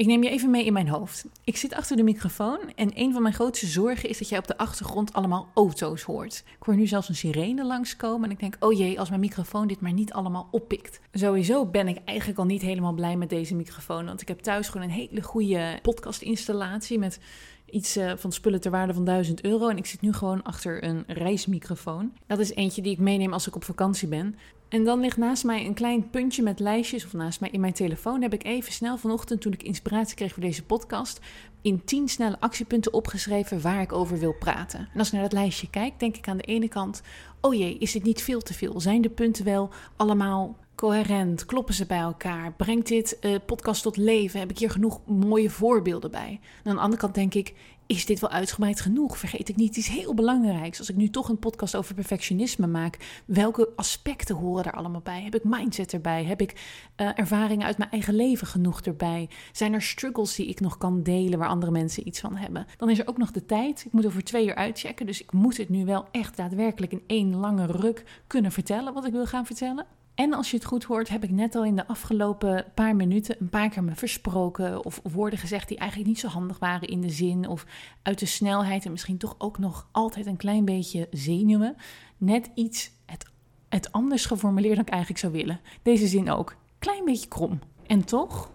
Ik neem je even mee in mijn hoofd. Ik zit achter de microfoon en een van mijn grootste zorgen is dat jij op de achtergrond allemaal auto's hoort. Ik hoor nu zelfs een sirene langskomen en ik denk, oh jee, als mijn microfoon dit maar niet allemaal oppikt. Sowieso ben ik eigenlijk al niet helemaal blij met deze microfoon, want ik heb thuis gewoon een hele goede podcastinstallatie met iets uh, van spullen ter waarde van 1000 euro. En ik zit nu gewoon achter een reismicrofoon. Dat is eentje die ik meeneem als ik op vakantie ben. En dan ligt naast mij een klein puntje met lijstjes, of naast mij in mijn telefoon heb ik even snel vanochtend, toen ik inspiratie kreeg voor deze podcast, in 10 snelle actiepunten opgeschreven waar ik over wil praten. En als ik naar dat lijstje kijk, denk ik aan de ene kant: oh jee, is dit niet veel te veel? Zijn de punten wel allemaal coherent? Kloppen ze bij elkaar? Brengt dit uh, podcast tot leven? Heb ik hier genoeg mooie voorbeelden bij? En aan de andere kant denk ik: is dit wel uitgebreid genoeg? Vergeet ik niet iets heel belangrijks. Als ik nu toch een podcast over perfectionisme maak, welke aspecten horen daar allemaal bij? Heb ik mindset erbij? Heb ik uh, ervaringen uit mijn eigen leven genoeg erbij? Zijn er struggles die ik nog kan delen waar andere mensen iets van hebben? Dan is er ook nog de tijd. Ik moet over twee uur uitchecken, dus ik moet het nu wel echt daadwerkelijk in één lange ruk kunnen vertellen wat ik wil gaan vertellen. En als je het goed hoort, heb ik net al in de afgelopen paar minuten een paar keer me versproken of woorden gezegd die eigenlijk niet zo handig waren in de zin of uit de snelheid en misschien toch ook nog altijd een klein beetje zenuwen. Net iets het, het anders geformuleerd dan ik eigenlijk zou willen. Deze zin ook. Klein beetje krom. En toch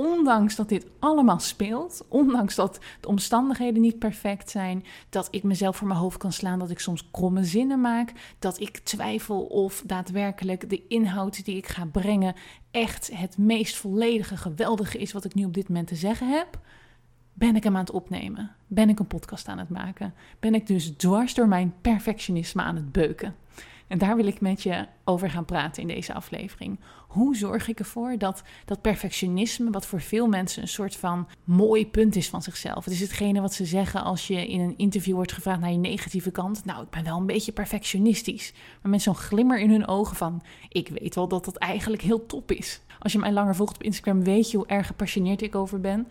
ondanks dat dit allemaal speelt, ondanks dat de omstandigheden niet perfect zijn, dat ik mezelf voor mijn hoofd kan slaan, dat ik soms kromme zinnen maak, dat ik twijfel of daadwerkelijk de inhoud die ik ga brengen echt het meest volledige, geweldige is wat ik nu op dit moment te zeggen heb, ben ik hem aan het opnemen. Ben ik een podcast aan het maken. Ben ik dus dwars door mijn perfectionisme aan het beuken. En daar wil ik met je over gaan praten in deze aflevering. Hoe zorg ik ervoor dat dat perfectionisme, wat voor veel mensen een soort van mooi punt is van zichzelf. Het is hetgene wat ze zeggen als je in een interview wordt gevraagd naar je negatieve kant. Nou, ik ben wel een beetje perfectionistisch. Maar met zo'n glimmer in hun ogen van, ik weet wel dat dat eigenlijk heel top is. Als je mij langer volgt op Instagram, weet je hoe erg gepassioneerd ik over ben.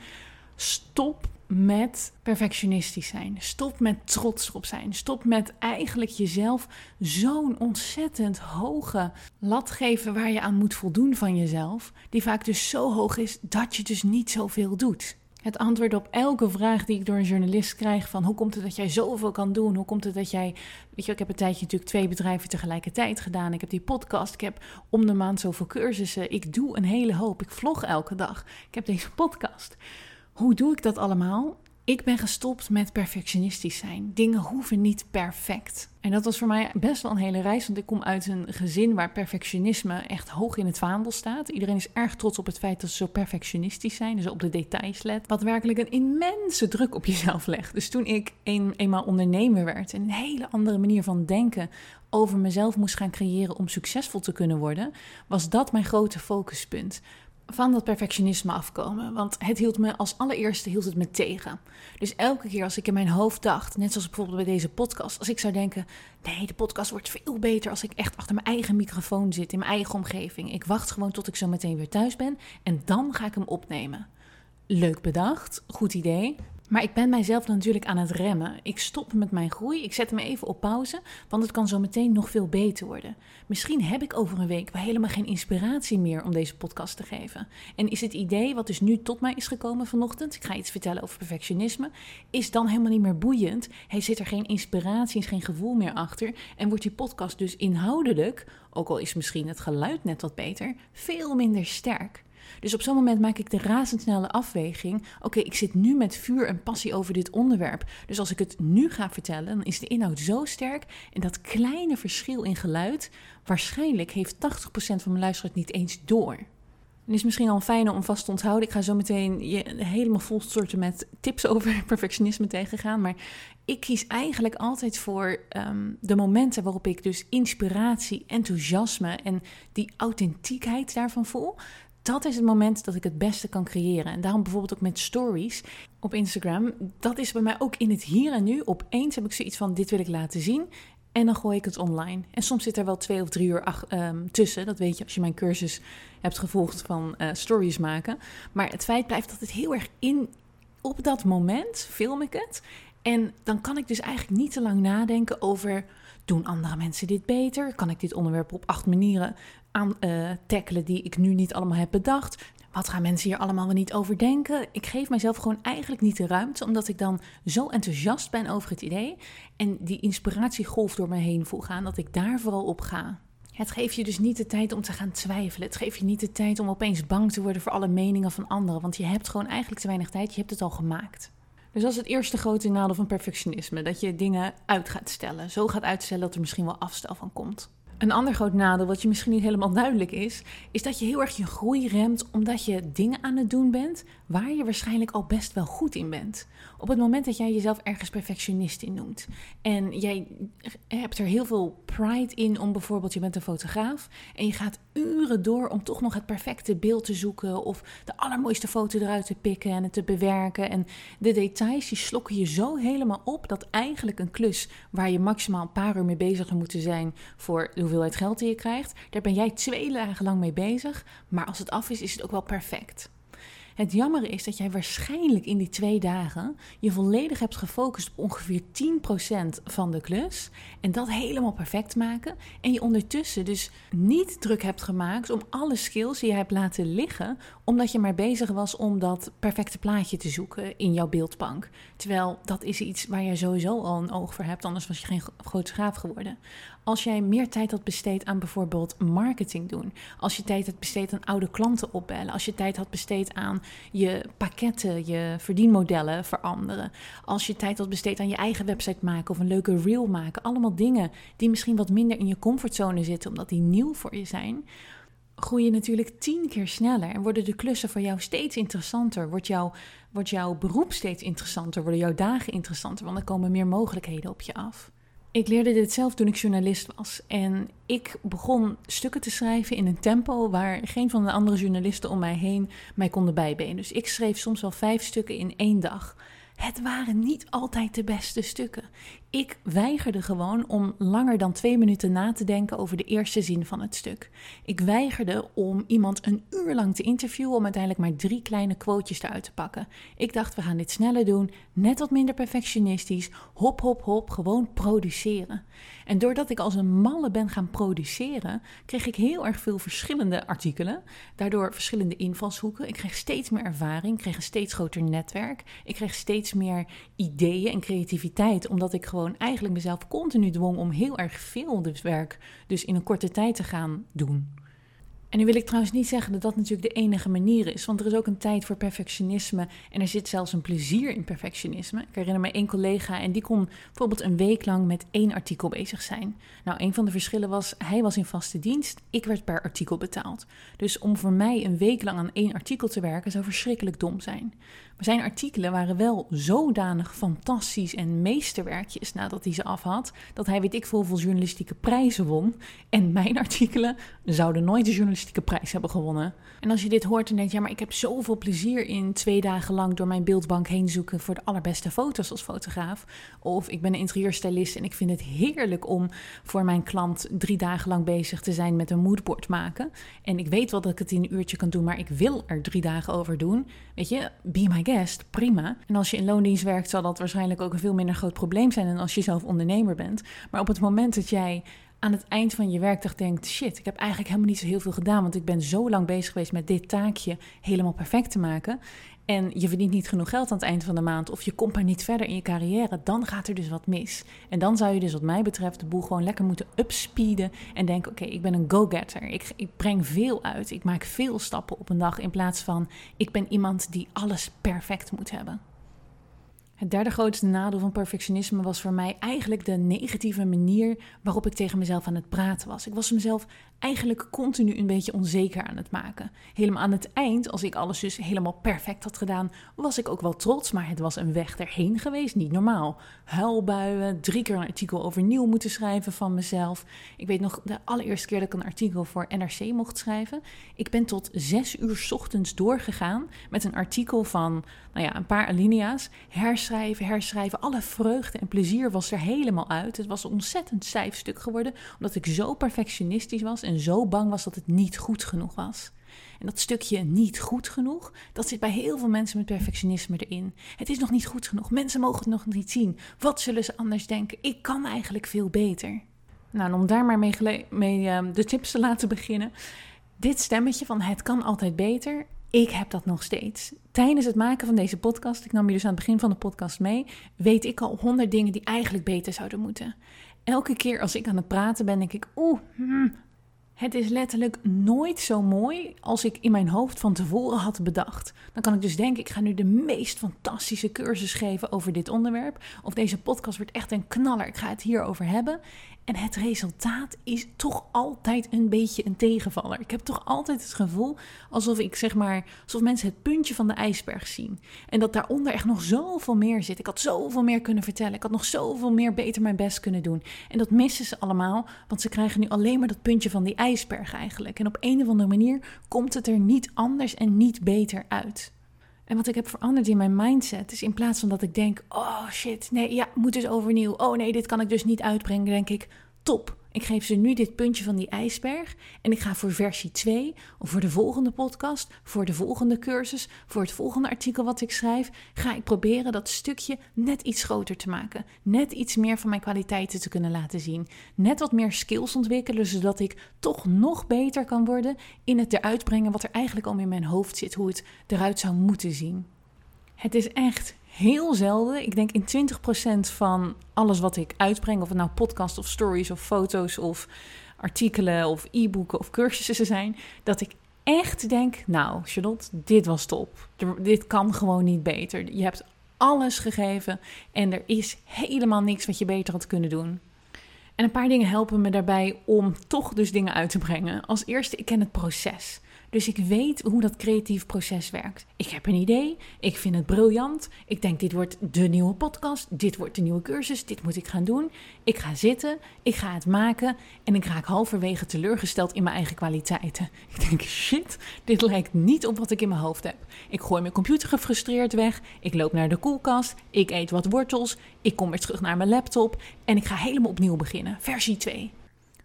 Stop met perfectionistisch zijn. Stop met trots erop zijn. Stop met eigenlijk jezelf zo'n ontzettend hoge lat geven waar je aan moet voldoen van jezelf. Die vaak dus zo hoog is dat je dus niet zoveel doet. Het antwoord op elke vraag die ik door een journalist krijg van hoe komt het dat jij zoveel kan doen? Hoe komt het dat jij, weet je, ik heb een tijdje natuurlijk twee bedrijven tegelijkertijd gedaan. Ik heb die podcast, ik heb om de maand zoveel cursussen. Ik doe een hele hoop. Ik vlog elke dag. Ik heb deze podcast. Hoe doe ik dat allemaal? Ik ben gestopt met perfectionistisch zijn. Dingen hoeven niet perfect. En dat was voor mij best wel een hele reis, want ik kom uit een gezin waar perfectionisme echt hoog in het vaandel staat. Iedereen is erg trots op het feit dat ze zo perfectionistisch zijn, dus op de details let. Wat werkelijk een immense druk op jezelf legt. Dus toen ik een, eenmaal ondernemer werd en een hele andere manier van denken over mezelf moest gaan creëren om succesvol te kunnen worden, was dat mijn grote focuspunt van dat perfectionisme afkomen. Want het hield me als allereerste hield het me tegen. Dus elke keer als ik in mijn hoofd dacht, net zoals bijvoorbeeld bij deze podcast, als ik zou denken: nee, de podcast wordt veel beter als ik echt achter mijn eigen microfoon zit, in mijn eigen omgeving. Ik wacht gewoon tot ik zo meteen weer thuis ben en dan ga ik hem opnemen. Leuk bedacht, goed idee. Maar ik ben mijzelf natuurlijk aan het remmen. Ik stop met mijn groei. Ik zet hem even op pauze, want het kan zo meteen nog veel beter worden. Misschien heb ik over een week wel helemaal geen inspiratie meer om deze podcast te geven. En is het idee wat dus nu tot mij is gekomen vanochtend, ik ga iets vertellen over perfectionisme, is dan helemaal niet meer boeiend. Hij zit er geen inspiratie, geen gevoel meer achter. En wordt die podcast dus inhoudelijk, ook al is misschien het geluid net wat beter, veel minder sterk. Dus op zo'n moment maak ik de razendsnelle afweging. Oké, ik zit nu met vuur en passie over dit onderwerp. Dus als ik het nu ga vertellen, dan is de inhoud zo sterk. En dat kleine verschil in geluid, waarschijnlijk heeft 80% van mijn luisteraars niet eens door. En is misschien al fijn om vast te onthouden. Ik ga zo meteen je helemaal volstorten met tips over perfectionisme tegengaan. Maar ik kies eigenlijk altijd voor um, de momenten waarop ik dus inspiratie, enthousiasme en die authentiekheid daarvan voel dat is het moment dat ik het beste kan creëren. En daarom bijvoorbeeld ook met stories op Instagram. Dat is bij mij ook in het hier en nu. Opeens heb ik zoiets van: dit wil ik laten zien. En dan gooi ik het online. En soms zit er wel twee of drie uur ehm, tussen. Dat weet je als je mijn cursus hebt gevolgd van uh, stories maken. Maar het feit blijft dat het heel erg in. Op dat moment film ik het. En dan kan ik dus eigenlijk niet te lang nadenken over. Doen andere mensen dit beter? Kan ik dit onderwerp op acht manieren aan uh, tackelen die ik nu niet allemaal heb bedacht. Wat gaan mensen hier allemaal niet over denken? Ik geef mijzelf gewoon eigenlijk niet de ruimte, omdat ik dan zo enthousiast ben over het idee en die inspiratiegolf door me heen voel gaan, dat ik daar vooral op ga. Het geeft je dus niet de tijd om te gaan twijfelen. Het geeft je niet de tijd om opeens bang te worden voor alle meningen van anderen, want je hebt gewoon eigenlijk te weinig tijd, je hebt het al gemaakt. Dus dat is het eerste grote nadeel van perfectionisme: dat je dingen uit gaat stellen. Zo gaat uitstellen dat er misschien wel afstel van komt. Een ander groot nadeel, wat je misschien niet helemaal duidelijk is, is dat je heel erg je groei remt omdat je dingen aan het doen bent waar je waarschijnlijk al best wel goed in bent. Op het moment dat jij jezelf ergens perfectionist in noemt en jij hebt er heel veel pride in om bijvoorbeeld, je bent een fotograaf en je gaat uren door om toch nog het perfecte beeld te zoeken of de allermooiste foto eruit te pikken en het te bewerken. En de details die slokken je zo helemaal op dat eigenlijk een klus waar je maximaal een paar uur mee bezig zou moeten zijn voor de hoeveelheid geld die je krijgt, daar ben jij twee dagen lang mee bezig. Maar als het af is, is het ook wel perfect. Het jammer is dat jij waarschijnlijk in die twee dagen je volledig hebt gefocust op ongeveer 10% van de klus. En dat helemaal perfect maken. En je ondertussen dus niet druk hebt gemaakt om alle skills die je hebt laten liggen. Omdat je maar bezig was om dat perfecte plaatje te zoeken in jouw beeldbank. Terwijl dat is iets waar je sowieso al een oog voor hebt, anders was je geen fotograaf geworden. Als jij meer tijd had besteed aan bijvoorbeeld marketing doen. Als je tijd had besteed aan oude klanten opbellen. Als je tijd had besteed aan je pakketten, je verdienmodellen veranderen. Als je tijd had besteed aan je eigen website maken of een leuke reel maken. Allemaal dingen die misschien wat minder in je comfortzone zitten omdat die nieuw voor je zijn groei je natuurlijk tien keer sneller en worden de klussen voor jou steeds interessanter. Wordt, jouw wordt jouw beroep steeds interessanter, worden jouw dagen interessanter, want er komen meer mogelijkheden op je af. Ik leerde dit zelf toen ik journalist was. En ik begon stukken te schrijven in een tempo waar geen van de andere journalisten om mij heen mij konden bijbenen. Dus ik schreef soms wel vijf stukken in één dag. Het waren niet altijd de beste stukken. Ik weigerde gewoon om langer dan twee minuten na te denken over de eerste zin van het stuk. Ik weigerde om iemand een uur lang te interviewen om uiteindelijk maar drie kleine quotejes eruit te pakken. Ik dacht, we gaan dit sneller doen, net wat minder perfectionistisch, hop, hop, hop, gewoon produceren. En doordat ik als een malle ben gaan produceren, kreeg ik heel erg veel verschillende artikelen. Daardoor verschillende invalshoeken. Ik kreeg steeds meer ervaring, kreeg een steeds groter netwerk. Ik kreeg steeds meer ideeën en creativiteit, omdat ik gewoon gewoon eigenlijk mezelf continu dwong om heel erg veel dus werk dus in een korte tijd te gaan doen. En nu wil ik trouwens niet zeggen dat dat natuurlijk de enige manier is, want er is ook een tijd voor perfectionisme en er zit zelfs een plezier in perfectionisme. Ik herinner me één collega en die kon bijvoorbeeld een week lang met één artikel bezig zijn. Nou, een van de verschillen was, hij was in vaste dienst, ik werd per artikel betaald. Dus om voor mij een week lang aan één artikel te werken zou verschrikkelijk dom zijn. Zijn artikelen waren wel zodanig fantastisch en meesterwerkjes nadat hij ze af had, dat hij weet ik veel hoeveel journalistieke prijzen won. En mijn artikelen zouden nooit de journalistieke prijs hebben gewonnen. En als je dit hoort en denkt, ja, maar ik heb zoveel plezier in twee dagen lang door mijn beeldbank heen zoeken voor de allerbeste foto's als fotograaf. Of ik ben een interieurstylist en ik vind het heerlijk om voor mijn klant drie dagen lang bezig te zijn met een moodboard maken. En ik weet wel dat ik het in een uurtje kan doen, maar ik wil er drie dagen over doen. Weet je, be my prima. En als je in loondienst werkt, zal dat waarschijnlijk ook een veel minder groot probleem zijn dan als je zelf ondernemer bent. Maar op het moment dat jij aan het eind van je werkdag denkt: shit, ik heb eigenlijk helemaal niet zo heel veel gedaan, want ik ben zo lang bezig geweest met dit taakje helemaal perfect te maken. En je verdient niet genoeg geld aan het eind van de maand, of je komt maar niet verder in je carrière, dan gaat er dus wat mis. En dan zou je dus, wat mij betreft, de boel gewoon lekker moeten upspeeden en denken: oké, ik ben een go-getter. Ik, ik breng veel uit. Ik maak veel stappen op een dag in plaats van ik ben iemand die alles perfect moet hebben. Het derde grootste nadeel van perfectionisme was voor mij eigenlijk de negatieve manier waarop ik tegen mezelf aan het praten was. Ik was mezelf eigenlijk continu een beetje onzeker aan het maken. Helemaal aan het eind, als ik alles dus helemaal perfect had gedaan, was ik ook wel trots, maar het was een weg erheen geweest, niet normaal. Huilbuien, drie keer een artikel overnieuw moeten schrijven van mezelf. Ik weet nog de allereerste keer dat ik een artikel voor NRC mocht schrijven. Ik ben tot zes uur ochtends doorgegaan met een artikel van, nou ja, een paar alinea's. Herschrijven, herschrijven, alle vreugde en plezier was er helemaal uit. Het was een ontzettend stijf stuk geworden, omdat ik zo perfectionistisch was en zo bang was dat het niet goed genoeg was. En dat stukje niet goed genoeg, dat zit bij heel veel mensen met perfectionisme erin. Het is nog niet goed genoeg. Mensen mogen het nog niet zien. Wat zullen ze anders denken? Ik kan eigenlijk veel beter. Nou, om daar maar mee, mee uh, de tips te laten beginnen. Dit stemmetje van het kan altijd beter Ik heb dat nog steeds. Tijdens het maken van deze podcast, ik nam je dus aan het begin van de podcast mee, weet ik al honderd dingen die eigenlijk beter zouden moeten. Elke keer als ik aan het praten ben, denk ik, oeh, hmm, het is letterlijk nooit zo mooi als ik in mijn hoofd van tevoren had bedacht. Dan kan ik dus denken, ik ga nu de meest fantastische cursus geven over dit onderwerp. Of deze podcast wordt echt een knaller, ik ga het hierover hebben. En het resultaat is toch altijd een beetje een tegenvaller. Ik heb toch altijd het gevoel alsof ik zeg maar, alsof mensen het puntje van de ijsberg zien. En dat daaronder echt nog zoveel meer zit. Ik had zoveel meer kunnen vertellen. Ik had nog zoveel meer beter mijn best kunnen doen. En dat missen ze allemaal, want ze krijgen nu alleen maar dat puntje van die ijsberg eigenlijk. En op een of andere manier komt het er niet anders en niet beter uit. En wat ik heb veranderd in mijn mindset is in plaats van dat ik denk: oh shit, nee, ja, moet dus overnieuw. Oh nee, dit kan ik dus niet uitbrengen. Denk ik: top. Ik geef ze nu dit puntje van die ijsberg en ik ga voor versie 2 of voor de volgende podcast, voor de volgende cursus, voor het volgende artikel wat ik schrijf, ga ik proberen dat stukje net iets groter te maken. Net iets meer van mijn kwaliteiten te kunnen laten zien. Net wat meer skills ontwikkelen, zodat ik toch nog beter kan worden in het eruit brengen wat er eigenlijk al in mijn hoofd zit, hoe het eruit zou moeten zien. Het is echt heel zelden. Ik denk in 20% van alles wat ik uitbreng, of het nou podcast of stories of foto's of artikelen of e-boeken of cursussen zijn, dat ik echt denk: Nou, Charlotte, dit was top. Dit kan gewoon niet beter. Je hebt alles gegeven en er is helemaal niks wat je beter had kunnen doen. En een paar dingen helpen me daarbij om toch dus dingen uit te brengen. Als eerste, ik ken het proces. Dus ik weet hoe dat creatief proces werkt. Ik heb een idee, ik vind het briljant. Ik denk, dit wordt de nieuwe podcast, dit wordt de nieuwe cursus, dit moet ik gaan doen. Ik ga zitten, ik ga het maken en ik raak halverwege teleurgesteld in mijn eigen kwaliteiten. Ik denk, shit, dit lijkt niet op wat ik in mijn hoofd heb. Ik gooi mijn computer gefrustreerd weg, ik loop naar de koelkast, ik eet wat wortels, ik kom weer terug naar mijn laptop en ik ga helemaal opnieuw beginnen. Versie 2.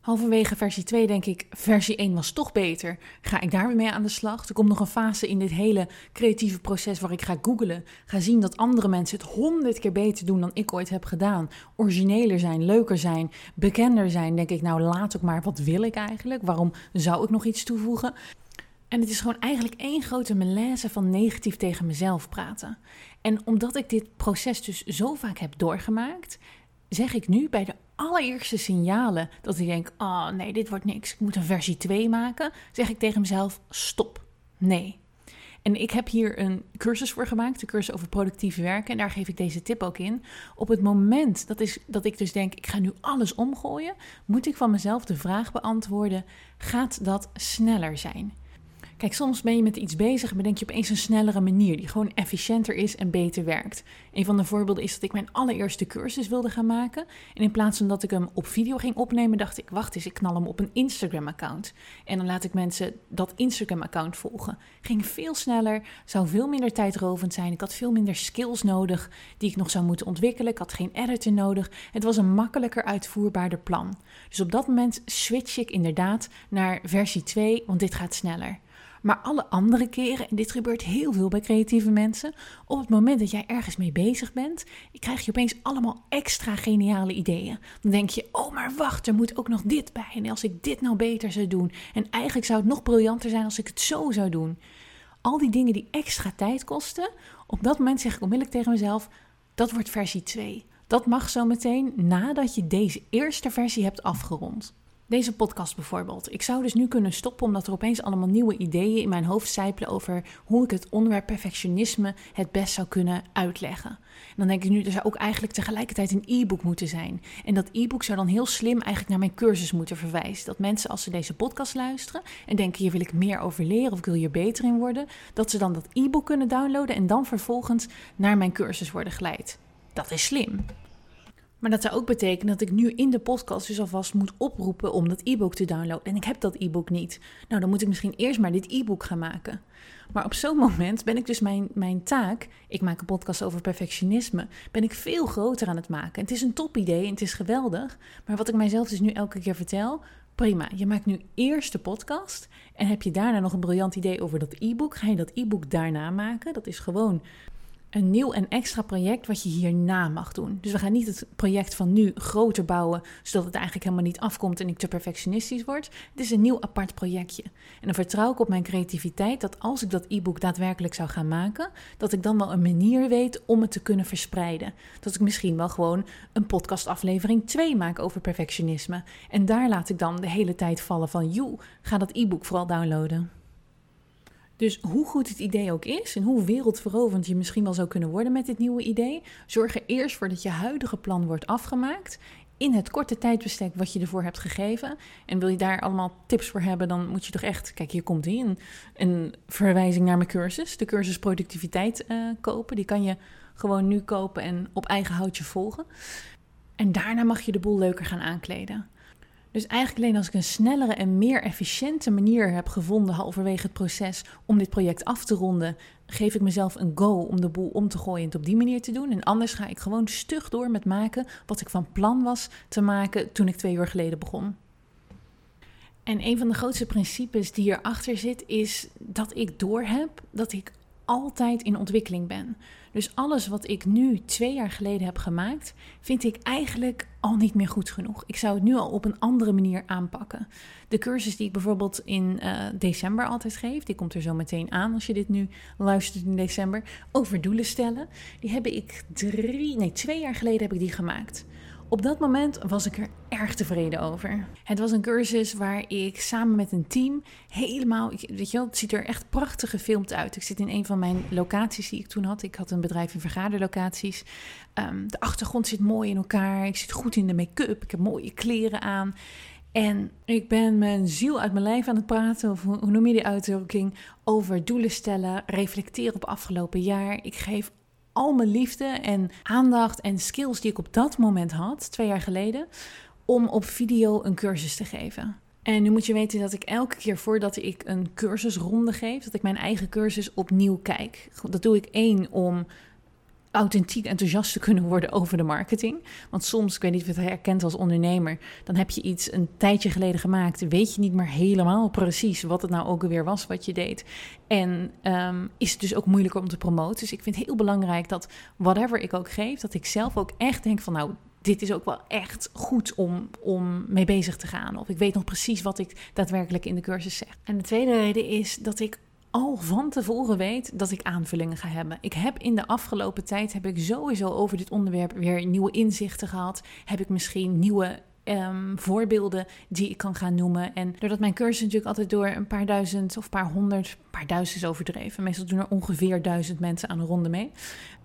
Halverwege versie 2 denk ik, versie 1 was toch beter. Ga ik daar weer mee aan de slag? Er komt nog een fase in dit hele creatieve proces waar ik ga googlen. Ga zien dat andere mensen het honderd keer beter doen dan ik ooit heb gedaan. Origineler zijn, leuker zijn, bekender zijn. Denk ik, nou laat ook maar, wat wil ik eigenlijk? Waarom zou ik nog iets toevoegen? En het is gewoon eigenlijk één grote malaise van negatief tegen mezelf praten. En omdat ik dit proces dus zo vaak heb doorgemaakt, zeg ik nu bij de allereerste signalen dat ik denk: oh nee, dit wordt niks, ik moet een versie 2 maken, zeg ik tegen mezelf: stop. Nee. En ik heb hier een cursus voor gemaakt, de cursus over productief werken. En daar geef ik deze tip ook in. Op het moment dat, is, dat ik dus denk, ik ga nu alles omgooien, moet ik van mezelf de vraag beantwoorden: gaat dat sneller zijn? Kijk, soms ben je met iets bezig en bedenk je opeens een snellere manier die gewoon efficiënter is en beter werkt. Een van de voorbeelden is dat ik mijn allereerste cursus wilde gaan maken. En in plaats van dat ik hem op video ging opnemen, dacht ik: wacht eens, ik knal hem op een Instagram-account. En dan laat ik mensen dat Instagram-account volgen. Ging veel sneller, zou veel minder tijdrovend zijn. Ik had veel minder skills nodig die ik nog zou moeten ontwikkelen. Ik had geen editor nodig. Het was een makkelijker uitvoerbaarder plan. Dus op dat moment switch ik inderdaad naar versie 2, want dit gaat sneller. Maar alle andere keren, en dit gebeurt heel veel bij creatieve mensen, op het moment dat jij ergens mee bezig bent, krijg je opeens allemaal extra geniale ideeën. Dan denk je, oh maar wacht, er moet ook nog dit bij. En als ik dit nou beter zou doen, en eigenlijk zou het nog briljanter zijn als ik het zo zou doen. Al die dingen die extra tijd kosten, op dat moment zeg ik onmiddellijk tegen mezelf, dat wordt versie 2. Dat mag zo meteen nadat je deze eerste versie hebt afgerond. Deze podcast bijvoorbeeld. Ik zou dus nu kunnen stoppen omdat er opeens allemaal nieuwe ideeën in mijn hoofd zijpelen over hoe ik het onderwerp perfectionisme het best zou kunnen uitleggen. En dan denk ik nu, er zou ook eigenlijk tegelijkertijd een e-book moeten zijn. En dat e-book zou dan heel slim eigenlijk naar mijn cursus moeten verwijzen. Dat mensen als ze deze podcast luisteren en denken hier wil ik meer over leren of ik wil hier beter in worden, dat ze dan dat e-book kunnen downloaden en dan vervolgens naar mijn cursus worden geleid. Dat is slim. Maar dat zou ook betekenen dat ik nu in de podcast dus alvast moet oproepen om dat e-book te downloaden. En ik heb dat e-book niet. Nou, dan moet ik misschien eerst maar dit e-book gaan maken. Maar op zo'n moment ben ik dus mijn, mijn taak, ik maak een podcast over perfectionisme, ben ik veel groter aan het maken. het is een top idee en het is geweldig. Maar wat ik mijzelf dus nu elke keer vertel, prima. Je maakt nu eerst de podcast en heb je daarna nog een briljant idee over dat e-book. Ga je dat e-book daarna maken? Dat is gewoon een nieuw en extra project wat je hierna mag doen. Dus we gaan niet het project van nu groter bouwen, zodat het eigenlijk helemaal niet afkomt en ik te perfectionistisch word. Het is een nieuw apart projectje. En dan vertrouw ik op mijn creativiteit dat als ik dat e-book daadwerkelijk zou gaan maken, dat ik dan wel een manier weet om het te kunnen verspreiden. Dat ik misschien wel gewoon een podcastaflevering 2 maak over perfectionisme. En daar laat ik dan de hele tijd vallen van, joe, ga dat e-book vooral downloaden. Dus hoe goed het idee ook is en hoe wereldveroverend je misschien wel zou kunnen worden met dit nieuwe idee, zorg er eerst voor dat je huidige plan wordt afgemaakt in het korte tijdbestek wat je ervoor hebt gegeven. En wil je daar allemaal tips voor hebben, dan moet je toch echt, kijk hier komt die, een, verwijzing naar mijn cursus, de cursus productiviteit uh, kopen. Die kan je gewoon nu kopen en op eigen houtje volgen. En daarna mag je de boel leuker gaan aankleden. Dus eigenlijk alleen als ik een snellere en meer efficiënte manier heb gevonden halverwege het proces om dit project af te ronden, geef ik mezelf een go om de boel om te gooien en het op die manier te doen. En anders ga ik gewoon stug door met maken wat ik van plan was te maken toen ik twee uur geleden begon. En een van de grootste principes die hierachter zit, is dat ik doorheb dat ik altijd in ontwikkeling ben. Dus alles wat ik nu twee jaar geleden heb gemaakt, vind ik eigenlijk al niet meer goed genoeg. Ik zou het nu al op een andere manier aanpakken. De cursus die ik bijvoorbeeld in uh, december altijd geef, die komt er zo meteen aan als je dit nu luistert in december, over doelen stellen. Die heb ik drie, nee, twee jaar geleden heb ik die gemaakt. Op dat moment was ik er erg tevreden over. Het was een cursus waar ik samen met een team helemaal, weet je wel, het ziet er echt prachtig gefilmd uit. Ik zit in een van mijn locaties die ik toen had. Ik had een bedrijf in vergaderlocaties. Um, de achtergrond zit mooi in elkaar. Ik zit goed in de make-up. Ik heb mooie kleren aan. En ik ben mijn ziel uit mijn lijf aan het praten, of hoe noem je die uitdrukking, over doelen stellen, reflecteren op afgelopen jaar. Ik geef al mijn liefde en aandacht en skills die ik op dat moment had, twee jaar geleden, om op video een cursus te geven. En nu moet je weten dat ik elke keer voordat ik een cursusronde geef, dat ik mijn eigen cursus opnieuw kijk. Dat doe ik één om authentiek enthousiast te kunnen worden over de marketing. Want soms, ik weet niet of je het herkent als ondernemer, dan heb je iets een tijdje geleden gemaakt, weet je niet meer helemaal precies wat het nou ook weer was wat je deed. En um, is het dus ook moeilijker om te promoten. Dus ik vind het heel belangrijk dat whatever ik ook geef, dat ik zelf ook echt denk van nou, dit is ook wel echt goed om, om mee bezig te gaan. Of ik weet nog precies wat ik daadwerkelijk in de cursus zeg. En de tweede reden is dat ik al van tevoren weet dat ik aanvullingen ga hebben. Ik heb in de afgelopen tijd heb ik sowieso over dit onderwerp weer nieuwe inzichten gehad. Heb ik misschien nieuwe um, voorbeelden die ik kan gaan noemen. En doordat mijn cursus natuurlijk altijd door een paar duizend of een paar honderd, een paar duizend is overdreven. Meestal doen er ongeveer duizend mensen aan de ronde mee.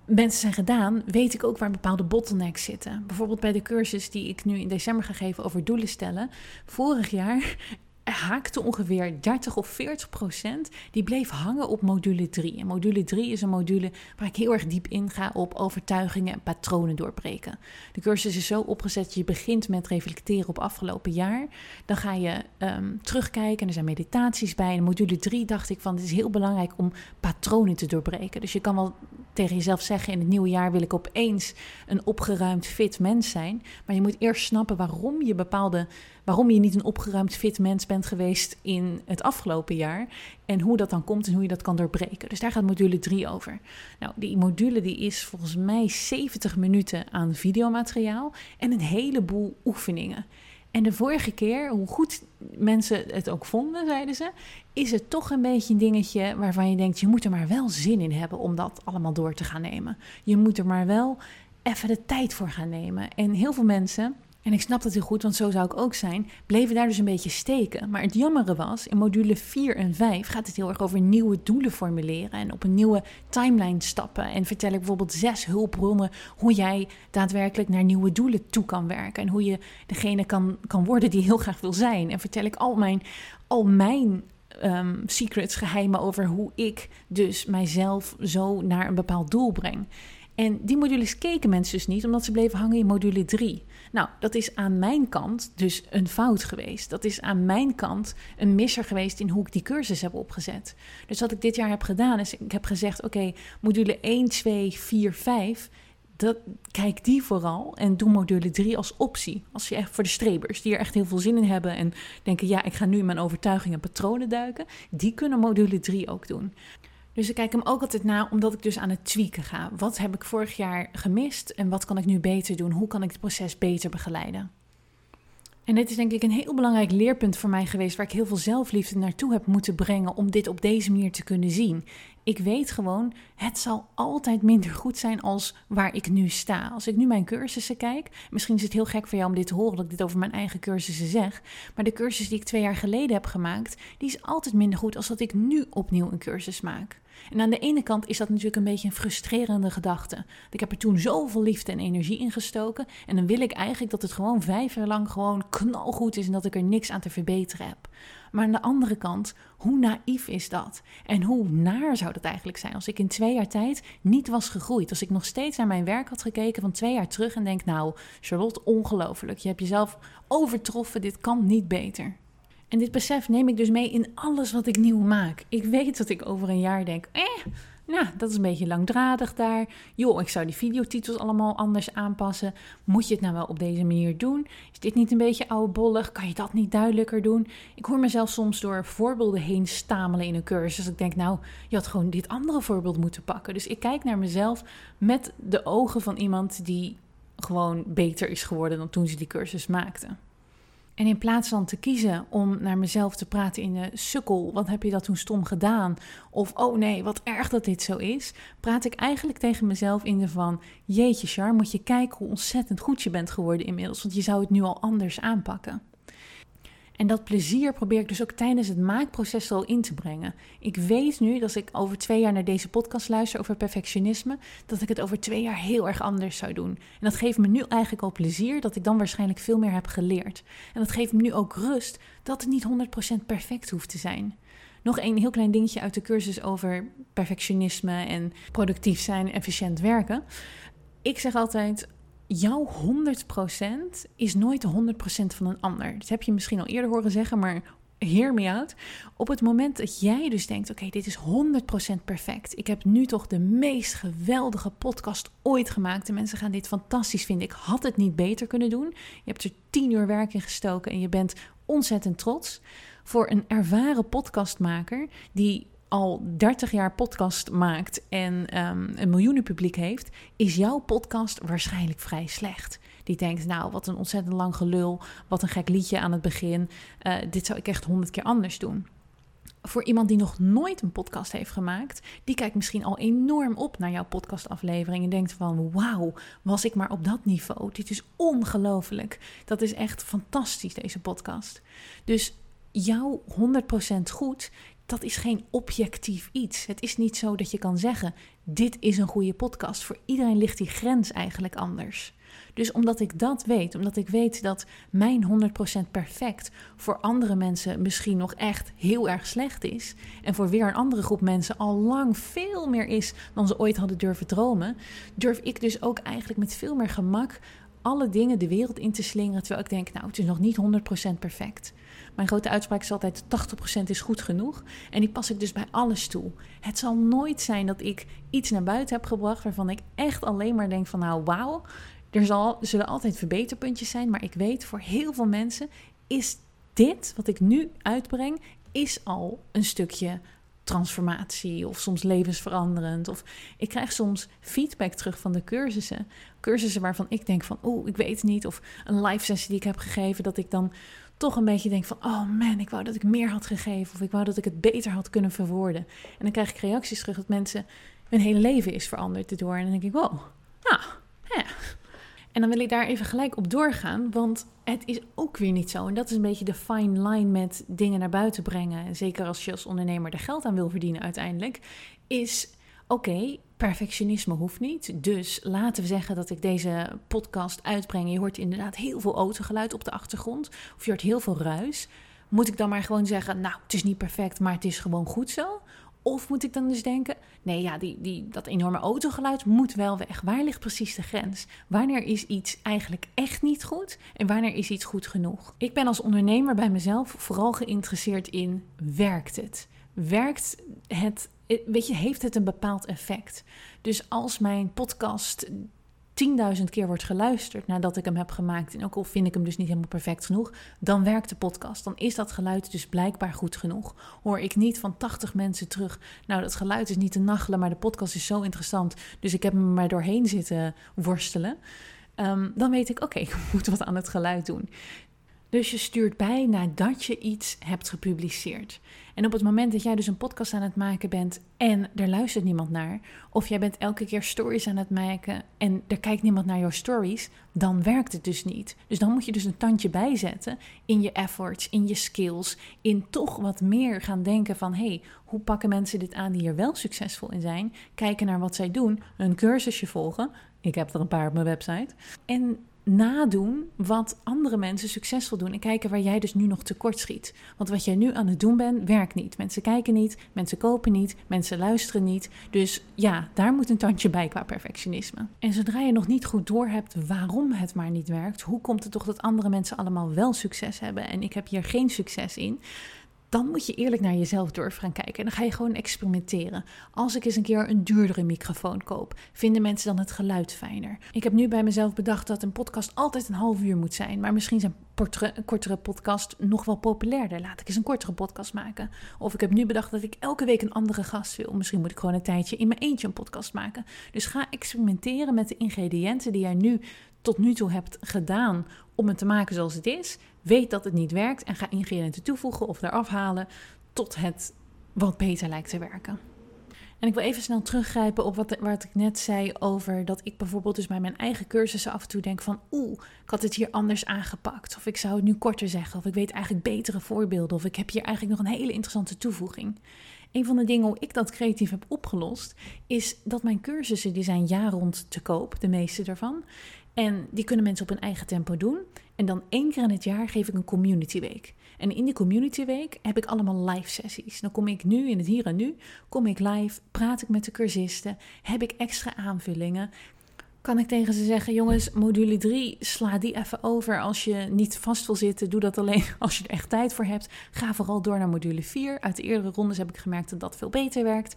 Mensen zijn gedaan, weet ik ook waar bepaalde bottlenecks zitten. Bijvoorbeeld bij de cursus die ik nu in december ga geven over doelen stellen. Vorig jaar haakte ongeveer 30 of 40 procent, die bleef hangen op module 3. En module 3 is een module waar ik heel erg diep inga op overtuigingen en patronen doorbreken. De cursus is zo opgezet, je begint met reflecteren op afgelopen jaar. Dan ga je um, terugkijken en er zijn meditaties bij. In module 3 dacht ik van, het is heel belangrijk om patronen te doorbreken. Dus je kan wel tegen jezelf zeggen, in het nieuwe jaar wil ik opeens een opgeruimd fit mens zijn. Maar je moet eerst snappen waarom je bepaalde waarom je niet een opgeruimd fit mens bent geweest in het afgelopen jaar. En hoe dat dan komt en hoe je dat kan doorbreken. Dus daar gaat module 3 over. Nou, die module die is volgens mij 70 minuten aan videomateriaal en een heleboel oefeningen. En de vorige keer, hoe goed mensen het ook vonden, zeiden ze, is het toch een beetje een dingetje waarvan je denkt, je moet er maar wel zin in hebben om dat allemaal door te gaan nemen. Je moet er maar wel even de tijd voor gaan nemen. En heel veel mensen en ik snap dat heel goed, want zo zou ik ook zijn. Bleven daar dus een beetje steken. Maar het jammere was, in module 4 en 5 gaat het heel erg over nieuwe doelen formuleren. En op een nieuwe timeline stappen. En vertel ik bijvoorbeeld zes hulpbronnen hoe jij daadwerkelijk naar nieuwe doelen toe kan werken. En hoe je degene kan, kan worden die heel graag wil zijn. En vertel ik al mijn, al mijn um, secrets, geheimen over hoe ik dus mijzelf zo naar een bepaald doel breng. En die modules keken mensen dus niet, omdat ze bleven hangen in module 3. Nou, dat is aan mijn kant dus een fout geweest. Dat is aan mijn kant een misser geweest in hoe ik die cursus heb opgezet. Dus wat ik dit jaar heb gedaan, is ik heb gezegd: oké, module 1, 2, 4, 5. Dat, kijk die vooral en doe module 3 als optie. Als je echt voor de strebers die er echt heel veel zin in hebben en denken: ja, ik ga nu in mijn overtuigingen en patronen duiken, die kunnen module 3 ook doen. Dus ik kijk hem ook altijd na, omdat ik dus aan het tweaken ga. Wat heb ik vorig jaar gemist en wat kan ik nu beter doen? Hoe kan ik het proces beter begeleiden? En dit is denk ik een heel belangrijk leerpunt voor mij geweest, waar ik heel veel zelfliefde naartoe heb moeten brengen om dit op deze manier te kunnen zien. Ik weet gewoon, het zal altijd minder goed zijn als waar ik nu sta. Als ik nu mijn cursussen kijk, misschien is het heel gek voor jou om dit te horen dat ik dit over mijn eigen cursussen zeg, maar de cursus die ik twee jaar geleden heb gemaakt, die is altijd minder goed als dat ik nu opnieuw een cursus maak. En aan de ene kant is dat natuurlijk een beetje een frustrerende gedachte. Ik heb er toen zoveel liefde en energie in gestoken. En dan wil ik eigenlijk dat het gewoon vijf jaar lang gewoon knalgoed is en dat ik er niks aan te verbeteren heb. Maar aan de andere kant, hoe naïef is dat? En hoe naar zou dat eigenlijk zijn als ik in twee jaar tijd niet was gegroeid? Als ik nog steeds naar mijn werk had gekeken van twee jaar terug en denk, nou, Charlotte, ongelooflijk. Je hebt jezelf overtroffen, dit kan niet beter. En dit besef neem ik dus mee in alles wat ik nieuw maak. Ik weet dat ik over een jaar denk, eh, nou, dat is een beetje langdradig daar. Joh, ik zou die videotitels allemaal anders aanpassen. Moet je het nou wel op deze manier doen? Is dit niet een beetje oudbollig? Kan je dat niet duidelijker doen? Ik hoor mezelf soms door voorbeelden heen stamelen in een cursus. Ik denk, nou, je had gewoon dit andere voorbeeld moeten pakken. Dus ik kijk naar mezelf met de ogen van iemand die gewoon beter is geworden dan toen ze die cursus maakte. En in plaats van te kiezen om naar mezelf te praten in de sukkel, wat heb je dat toen stom gedaan? Of oh nee, wat erg dat dit zo is, praat ik eigenlijk tegen mezelf in de van, jeetje Char, moet je kijken hoe ontzettend goed je bent geworden inmiddels, want je zou het nu al anders aanpakken. En dat plezier probeer ik dus ook tijdens het maakproces al in te brengen. Ik weet nu, dat als ik over twee jaar naar deze podcast luister over perfectionisme, dat ik het over twee jaar heel erg anders zou doen. En dat geeft me nu eigenlijk al plezier, dat ik dan waarschijnlijk veel meer heb geleerd. En dat geeft me nu ook rust dat het niet 100% perfect hoeft te zijn. Nog een heel klein dingetje uit de cursus over perfectionisme en productief zijn, efficiënt werken. Ik zeg altijd: jouw 100% is nooit de 100% van een ander. Dat heb je misschien al eerder horen zeggen, maar hear me out. Op het moment dat jij dus denkt: oké, dit is 100% perfect. Ik heb nu toch de meest geweldige podcast ooit gemaakt. De mensen gaan dit fantastisch vinden. Ik had het niet beter kunnen doen. Je hebt er 10 uur werk in gestoken en je bent ontzettend trots. Voor een ervaren podcastmaker die al 30 jaar podcast maakt en um, een miljoenen publiek heeft, is jouw podcast waarschijnlijk vrij slecht. Die denkt, nou, wat een ontzettend lang gelul, wat een gek liedje aan het begin. Uh, dit zou ik echt honderd keer anders doen. Voor iemand die nog nooit een podcast heeft gemaakt, die kijkt misschien al enorm op naar jouw podcastaflevering en denkt van, wauw, was ik maar op dat niveau. Dit is ongelooflijk. Dat is echt fantastisch, deze podcast. Dus jouw 100% goed, dat is geen objectief iets. Het is niet zo dat je kan zeggen: dit is een goede podcast. Voor iedereen ligt die grens eigenlijk anders. Dus omdat ik dat weet, omdat ik weet dat mijn 100% perfect voor andere mensen misschien nog echt heel erg slecht is, en voor weer een andere groep mensen al lang veel meer is dan ze ooit hadden durven dromen, durf ik dus ook eigenlijk met veel meer gemak alle dingen de wereld in te slingeren, terwijl ik denk, nou, het is nog niet 100% perfect. Mijn grote uitspraak is altijd 80% is goed genoeg. En die pas ik dus bij alles toe. Het zal nooit zijn dat ik iets naar buiten heb gebracht waarvan ik echt alleen maar denk van nou wauw. Er, zal, zullen altijd verbeterpuntjes zijn, maar ik weet voor heel veel mensen is dit wat ik nu uitbreng, is al een stukje transformatie of soms levensveranderend. Of ik krijg soms feedback terug van de cursussen. Cursussen waarvan ik denk van, oh, ik weet het niet. Of een live sessie die ik heb gegeven, dat ik dan toch een beetje denk van, oh man, ik wou dat ik meer had gegeven. Of ik wou dat ik het beter had kunnen verwoorden. En dan krijg ik reacties terug dat mensen, hun hele leven is veranderd erdoor. En dan denk ik, wow, nou, ja. En dan wil ik daar even gelijk op doorgaan, want het is ook weer niet zo. En dat is een beetje de fine line met dingen naar buiten brengen. Zeker als je als ondernemer er geld aan wil verdienen uiteindelijk. Is oké, perfectionisme hoeft niet. Dus laten we zeggen dat ik deze podcast uitbreng. Je hoort inderdaad heel veel autogeluid op de achtergrond. Of je hoort heel veel ruis. Moet ik dan maar gewoon zeggen, nou, het is niet perfect, maar het is gewoon goed zo? Of moet ik dan dus denken, nee, ja, die, die, dat enorme autogeluid moet wel weg. Waar ligt precies de grens? Wanneer is iets eigenlijk echt niet goed en wanneer is iets goed genoeg? Ik ben als ondernemer bij mezelf vooral geïnteresseerd in, werkt het? Werkt het, weet je, heeft het een bepaald effect? Dus als mijn podcast 10.000 keer wordt geluisterd nadat ik hem heb gemaakt, en ook al vind ik hem dus niet helemaal perfect genoeg, dan werkt de podcast. Dan is dat geluid dus blijkbaar goed genoeg. Hoor ik niet van 80 mensen terug, nou dat geluid is niet te nachelen, maar de podcast is zo interessant, dus ik heb hem maar doorheen zitten worstelen. Ehm, dan weet ik, oké, ik moet wat aan het geluid doen. Dus je stuurt bij nadat je iets hebt gepubliceerd. En op het moment dat jij dus een podcast aan het maken bent en er luistert niemand naar, of jij bent elke keer stories aan het maken en er kijkt niemand naar jouw stories, dan werkt het dus niet. Dus dan moet je dus een tandje bijzetten in je efforts, in je skills, in toch wat meer gaan denken van hey, hoe pakken mensen dit aan die er wel succesvol in zijn? Kijken naar wat zij doen, een cursusje volgen. Ik heb er een paar op mijn website. En nadoen wat andere mensen succesvol doen en kijken waar jij dus nu nog tekort schiet. Want wat jij nu aan het doen bent, werkt niet. Mensen kijken niet, mensen kopen niet, mensen luisteren niet. Dus ja, daar moet een tandje bij qua perfectionisme. En zodra je nog niet goed doorhebt waarom het maar niet werkt, hoe komt het toch dat andere mensen allemaal wel succes hebben en ik heb hier geen succes in? Dan moet je eerlijk naar jezelf durven gaan kijken. En dan ga je gewoon experimenteren. Als ik eens een keer een duurdere microfoon koop, vinden mensen dan het geluid fijner? Ik heb nu bij mezelf bedacht dat een podcast altijd een half uur moet zijn. Maar misschien zijn een kortere podcast nog wel populairder. Laat ik eens een kortere podcast maken. Of ik heb nu bedacht dat ik elke week een andere gast wil. Misschien moet ik gewoon een tijdje in mijn eentje een podcast maken. Dus ga experimenteren met de ingrediënten die jij nu tot nu toe hebt gedaan om het te maken zoals het is. Weet dat het niet werkt en ga ingrediënten toevoegen of eraf halen tot het wat beter lijkt te werken. En ik wil even snel teruggrijpen op wat, wat ik net zei over dat ik bijvoorbeeld dus bij mijn eigen cursussen af en toe denk van oeh, ik had het hier anders aangepakt. Of ik zou het nu korter zeggen. Of ik weet eigenlijk betere voorbeelden. Of ik heb hier eigenlijk nog een hele interessante toevoeging. Een van de dingen hoe ik dat creatief heb opgelost, is dat mijn cursussen, die zijn jaar rond te koop, de meeste daarvan. En die kunnen mensen op hun eigen tempo doen. En dan één keer in het jaar geef ik een community week. En in die community week heb ik allemaal live sessies. Dan kom ik nu in het hier en nu, kom ik live, praat ik met de cursisten, heb ik extra aanvullingen. Kan ik tegen ze zeggen, jongens, module 3, sla die even over. Als je niet vast wil zitten, doe dat alleen als je er echt tijd voor hebt. Ga vooral door naar module 4. Uit de eerdere rondes heb ik gemerkt dat dat veel beter werkt.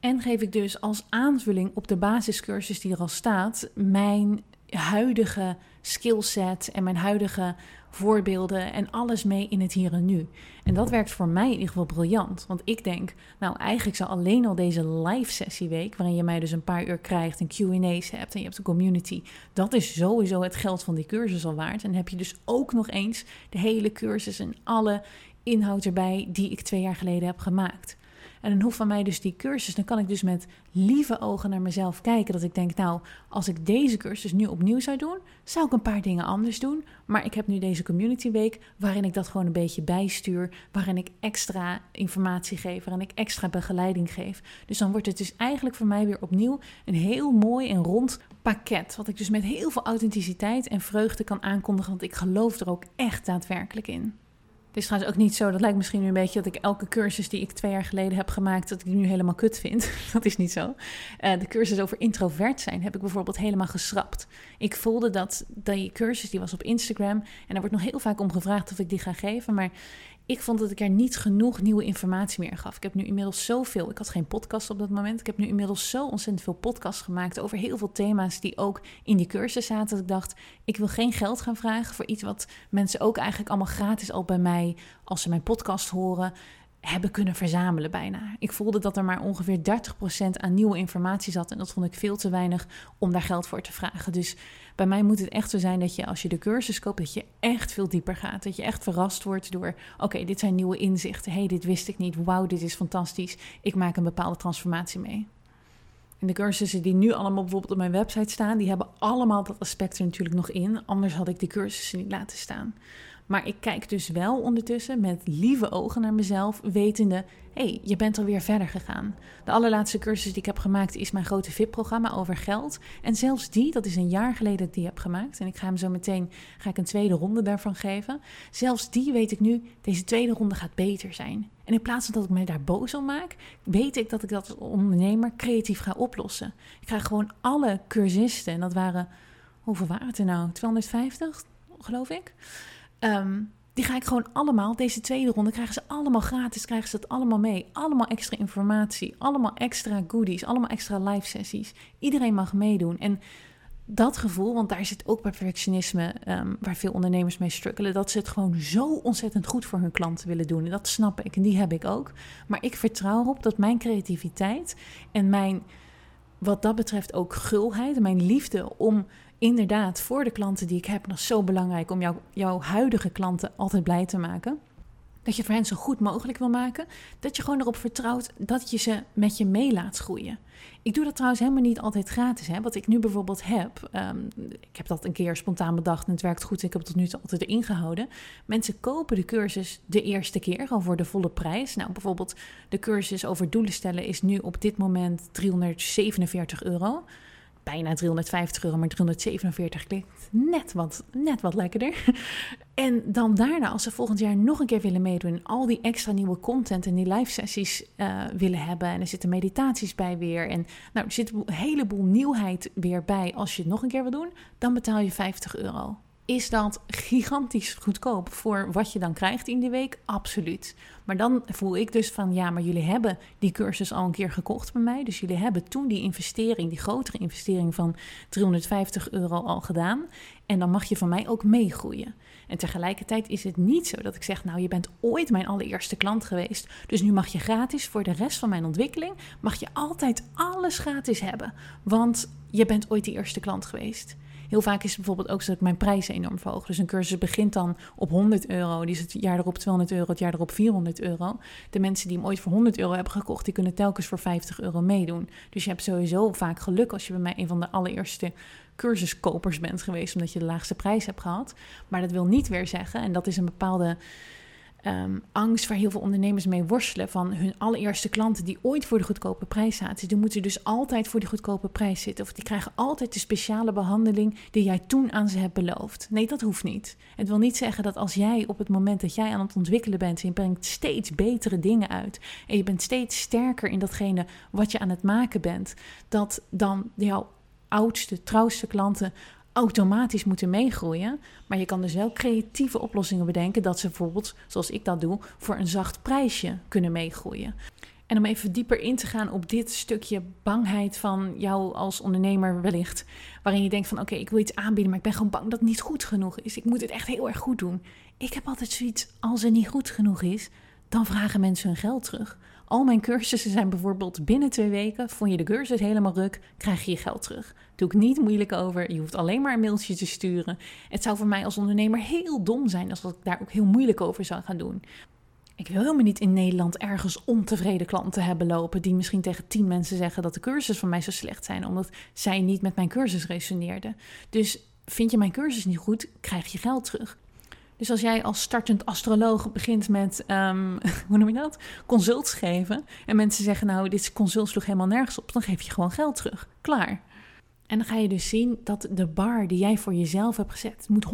En geef ik dus als aanvulling op de basiscursus die er al staat, mijn huidige skillset en mijn huidige voorbeelden en alles mee in het hier en nu. En dat werkt voor mij in ieder geval briljant. Want ik denk, nou eigenlijk zou alleen al deze live sessieweek, waarin je mij dus een paar uur krijgt en Q&A's hebt en je hebt een community, dat is sowieso het geld van die cursus al waard. En heb je dus ook nog eens de hele cursus en alle inhoud erbij die ik twee jaar geleden heb gemaakt. En dan hoeft van mij dus die cursus, dan kan ik dus met lieve ogen naar mezelf kijken. Dat ik denk, nou, als ik deze cursus nu opnieuw zou doen, zou ik een paar dingen anders doen. Maar ik heb nu deze community week waarin ik dat gewoon een beetje bijstuur. Waarin ik extra informatie geef, waarin ik extra begeleiding geef. Dus dan wordt het dus eigenlijk voor mij weer opnieuw een heel mooi en rond pakket. Wat ik dus met heel veel authenticiteit en vreugde kan aankondigen. Want ik geloof er ook echt daadwerkelijk in. Het is trouwens ook niet zo, dat lijkt misschien nu een beetje dat ik elke cursus die ik twee jaar geleden heb gemaakt, dat ik die nu helemaal kut vind. dat is niet zo. Uh, de cursus over introvert zijn heb ik bijvoorbeeld helemaal geschrapt. Ik voelde dat die cursus, die was op Instagram en daar wordt nog heel vaak om gevraagd of ik die ga geven, maar ik vond dat ik er niet genoeg nieuwe informatie meer gaf. Ik heb nu inmiddels zoveel. Ik had geen podcast op dat moment. Ik heb nu inmiddels zo ontzettend veel podcasts gemaakt over heel veel thema's die ook in die cursus zaten. Dat ik dacht, ik wil geen geld gaan vragen voor iets wat mensen ook eigenlijk allemaal gratis al bij mij, als ze mijn podcast horen, hebben kunnen verzamelen bijna. Ik voelde dat er maar ongeveer 30% aan nieuwe informatie zat. En dat vond ik veel te weinig om daar geld voor te vragen. Dus bij mij moet het echt zo zijn dat je als je de cursus koopt, dat je echt veel dieper gaat. Dat je echt verrast wordt door, oké, dit zijn nieuwe inzichten. hey, dit wist ik niet. Wauw, dit is fantastisch. Ik maak een bepaalde transformatie mee. En de cursussen die nu allemaal bijvoorbeeld op mijn website staan, die hebben allemaal dat aspect er natuurlijk nog in. Anders had ik die cursussen niet laten staan. Maar ik kijk dus wel ondertussen met lieve ogen naar mezelf, wetende: hé, hey, je bent alweer verder gegaan. De allerlaatste cursus die ik heb gemaakt is mijn grote VIP-programma over geld. En zelfs die, dat is een jaar geleden dat ik die heb gemaakt. En ik ga hem zo meteen ga ik een tweede ronde daarvan geven. Zelfs die weet ik nu, deze tweede ronde gaat beter zijn. En in plaats van dat ik mij daar boos om maak, weet ik dat ik dat als ondernemer creatief ga oplossen. Ik ga gewoon alle cursisten, en dat waren, hoeveel waren het er nou? 250, geloof ik. Ehm, die ga ik gewoon allemaal, deze tweede ronde, krijgen ze allemaal gratis, krijgen ze het allemaal mee. Allemaal extra informatie, allemaal extra goodies, allemaal extra live sessies. Iedereen mag meedoen. En dat gevoel, want daar zit ook perfectionisme, um, waar veel ondernemers mee struggelen, dat ze het gewoon zo ontzettend goed voor hun klanten willen doen. En dat snap ik en die heb ik ook. Maar ik vertrouw erop dat mijn creativiteit en mijn, wat dat betreft ook gulheid, mijn liefde om inderdaad voor de klanten die ik heb, nog zo belangrijk om jou, jouw huidige klanten altijd blij te maken dat je voor hen zo goed mogelijk wil maken, dat je gewoon erop vertrouwt dat je ze met je mee laat groeien. Ik doe dat trouwens helemaal niet altijd gratis. Hè. Wat ik nu bijvoorbeeld heb, ehm, ik heb dat een keer spontaan bedacht en het werkt goed. Ik heb het tot nu toe altijd erin gehouden. Mensen kopen de cursus de eerste keer al voor de volle prijs. Nou, bijvoorbeeld de cursus over doelen stellen is nu op dit moment 347 euro bijna 350 euro, maar 347 klinkt net wat, net wat lekkerder. En dan daarna, als ze volgend jaar nog een keer willen meedoen, al die extra nieuwe content en die live sessies uh, willen hebben. En er zitten meditaties bij weer. En nou, er zit een heleboel nieuwheid weer bij als je het nog een keer wil doen. Dan betaal je 50 euro. Is dat gigantisch goedkoop voor wat je dan krijgt in die week? Absoluut. Maar dan voel ik dus van ja, maar jullie hebben die cursus al een keer gekocht bij mij. Dus jullie hebben toen die investering, die grotere investering van 350 euro al gedaan. En dan mag je van mij ook meegroeien. En tegelijkertijd is het niet zo dat ik zeg, nou je bent ooit mijn allereerste klant geweest. Dus nu mag je gratis voor de rest van mijn ontwikkeling, mag je altijd alles gratis hebben. Want je bent ooit die eerste klant geweest. Heel vaak is het bijvoorbeeld ook zo dat ik mijn prijzen enorm verhoog. Dus een cursus begint dan op 100 euro. Die is het jaar erop 200 euro, het jaar erop 400 euro. De mensen die hem ooit voor 100 euro hebben gekocht, die kunnen telkens voor 50 euro meedoen. Dus je hebt sowieso vaak geluk als je bij mij een van de allereerste cursuskopers bent geweest, omdat je de laagste prijs hebt gehad. Maar dat wil niet weer zeggen, en dat is een bepaalde um, angst waar heel veel ondernemers mee worstelen. Van hun allereerste klanten die ooit voor de goedkope prijs zaten. Die moeten dus altijd voor die goedkope prijs zitten. Of die krijgen altijd de speciale behandeling die jij toen aan ze hebt beloofd. Nee, dat hoeft niet. Het wil niet zeggen dat als jij op het moment dat jij aan het ontwikkelen bent. En je brengt steeds betere dingen uit. En je bent steeds sterker in datgene wat je aan het maken bent. Dat dan jouw oudste, trouwste klanten automatisch moeten meegroeien. Maar je kan dus wel creatieve oplossingen bedenken dat ze bijvoorbeeld, zoals ik dat doe, voor een zacht prijsje kunnen meegroeien. En om even dieper in te gaan op dit stukje bangheid van jou als ondernemer wellicht, waarin je denkt van oké, ik wil iets aanbieden, maar ik ben gewoon bang dat het niet goed genoeg is. Ik moet het echt heel erg goed doen. Ik heb altijd zoiets, als het niet goed genoeg is, dan vragen mensen hun geld terug. Al mijn cursussen zijn bijvoorbeeld binnen twee weken, vond je de cursus helemaal ruk, krijg je je geld terug. Doe ik niet moeilijk over, je hoeft alleen maar een mailtje te sturen. Het zou voor mij als ondernemer heel dom zijn als ik daar ook heel moeilijk over zou gaan doen. Ik wil helemaal niet in Nederland ergens ontevreden klanten hebben lopen die misschien tegen tien mensen zeggen dat de cursus van mij zo slecht zijn, omdat zij niet met mijn cursus resoneerden. Dus vind je mijn cursus niet goed, krijg je geld terug. Dus als jij als startend astroloog begint met, um, hoe noem je dat? Consults geven. En mensen zeggen, nou, dit consult sloeg helemaal nergens op. Dan geef je gewoon geld terug. Klaar. En dan ga je dus zien dat de bar die jij voor jezelf hebt gezet, moet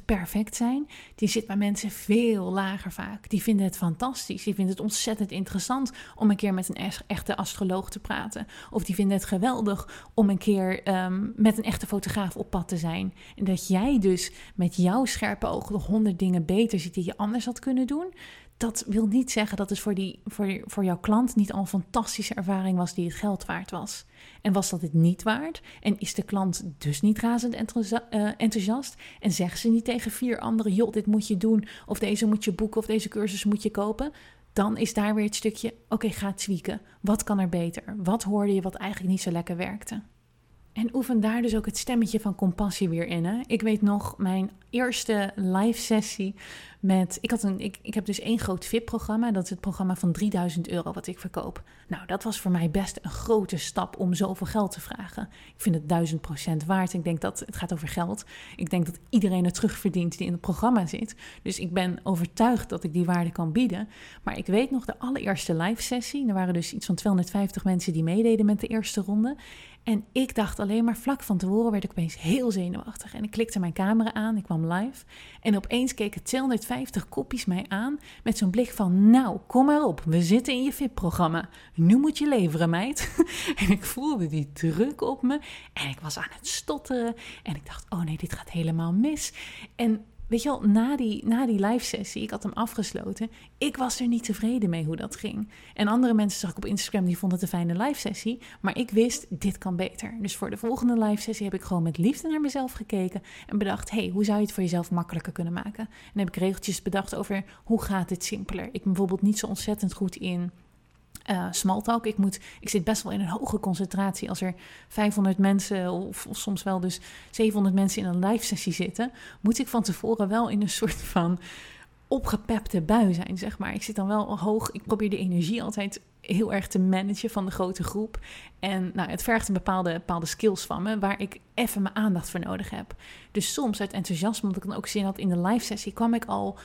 100% perfect zijn. Die zit bij mensen veel lager vaak. Die vinden het fantastisch. Die vinden het ontzettend interessant om een keer met een echte astroloog te praten. Of die vinden het geweldig om een keer um, met een echte fotograaf op pad te zijn. En dat jij dus met jouw scherpe ogen nog honderd dingen beter ziet die je anders had kunnen doen dat wil niet zeggen dat het voor, die, voor, voor jouw klant niet al een fantastische ervaring was die het geld waard was. En was dat het niet waard? En is de klant dus niet razend eh, enthousiast? En zeggen ze niet tegen vier anderen: joh, dit moet je doen, of deze moet je boeken, of deze cursus moet je kopen? Dan is daar weer het stukje: oké, ga tweaken. Wat kan er beter? Wat hoorde je wat eigenlijk niet zo lekker werkte? En oefen daar dus ook het stemmetje van compassie weer in. Hè? Ik weet nog, mijn eerste live sessie met. Ik, had een, ik, ik heb dus één groot VIP-programma. Dat is het programma van 3000 euro wat ik verkoop. Nou, dat was voor mij best een grote stap om zoveel geld te vragen. Ik vind het duizend procent waard. Ik denk dat het gaat over geld. Ik denk dat iedereen het terugverdient die in het programma zit. Dus ik ben overtuigd dat ik die waarde kan bieden. Maar ik weet nog de allereerste live sessie. Er waren dus iets van 250 mensen die meededen met de eerste ronde. En ik dacht alleen maar vlak van tevoren werd ik opeens heel zenuwachtig. En ik klikte mijn camera aan, ik kwam live. En opeens keken 250 kopjes mij aan met zo'n blik van... Nou, kom maar op, we zitten in je VIP-programma. Nu moet je leveren, meid. en ik voelde die druk op me. En ik was aan het stotteren. En ik dacht, oh nee, dit gaat helemaal mis. En weet je wel, na die, na die live sessie, ik had hem afgesloten, ik was er niet tevreden mee hoe dat ging. En andere mensen zag ik op Instagram, die vonden het een fijne live sessie, maar ik wist, dit kan beter. Dus voor de volgende live sessie heb ik gewoon met liefde naar mezelf gekeken en bedacht, hey, hoe zou je het voor jezelf makkelijker kunnen maken? En heb ik regeltjes bedacht over, hoe gaat dit simpeler? Ik ben bijvoorbeeld niet zo ontzettend goed in uh, smalltalk. Ik, moet, ik zit best wel in een hoge concentratie. Als er 500 mensen of, of, soms wel dus 700 mensen in een live sessie zitten, moet ik van tevoren wel in een soort van opgepepte bui zijn, zeg maar. Ik zit dan wel hoog. Ik probeer de energie altijd heel erg te managen van de grote groep. En nou, het vergt een bepaalde, bepaalde skills van me, waar ik even mijn aandacht voor nodig heb. Dus soms uit enthousiasme, omdat ik dan ook zin had in de live sessie, kwam ik al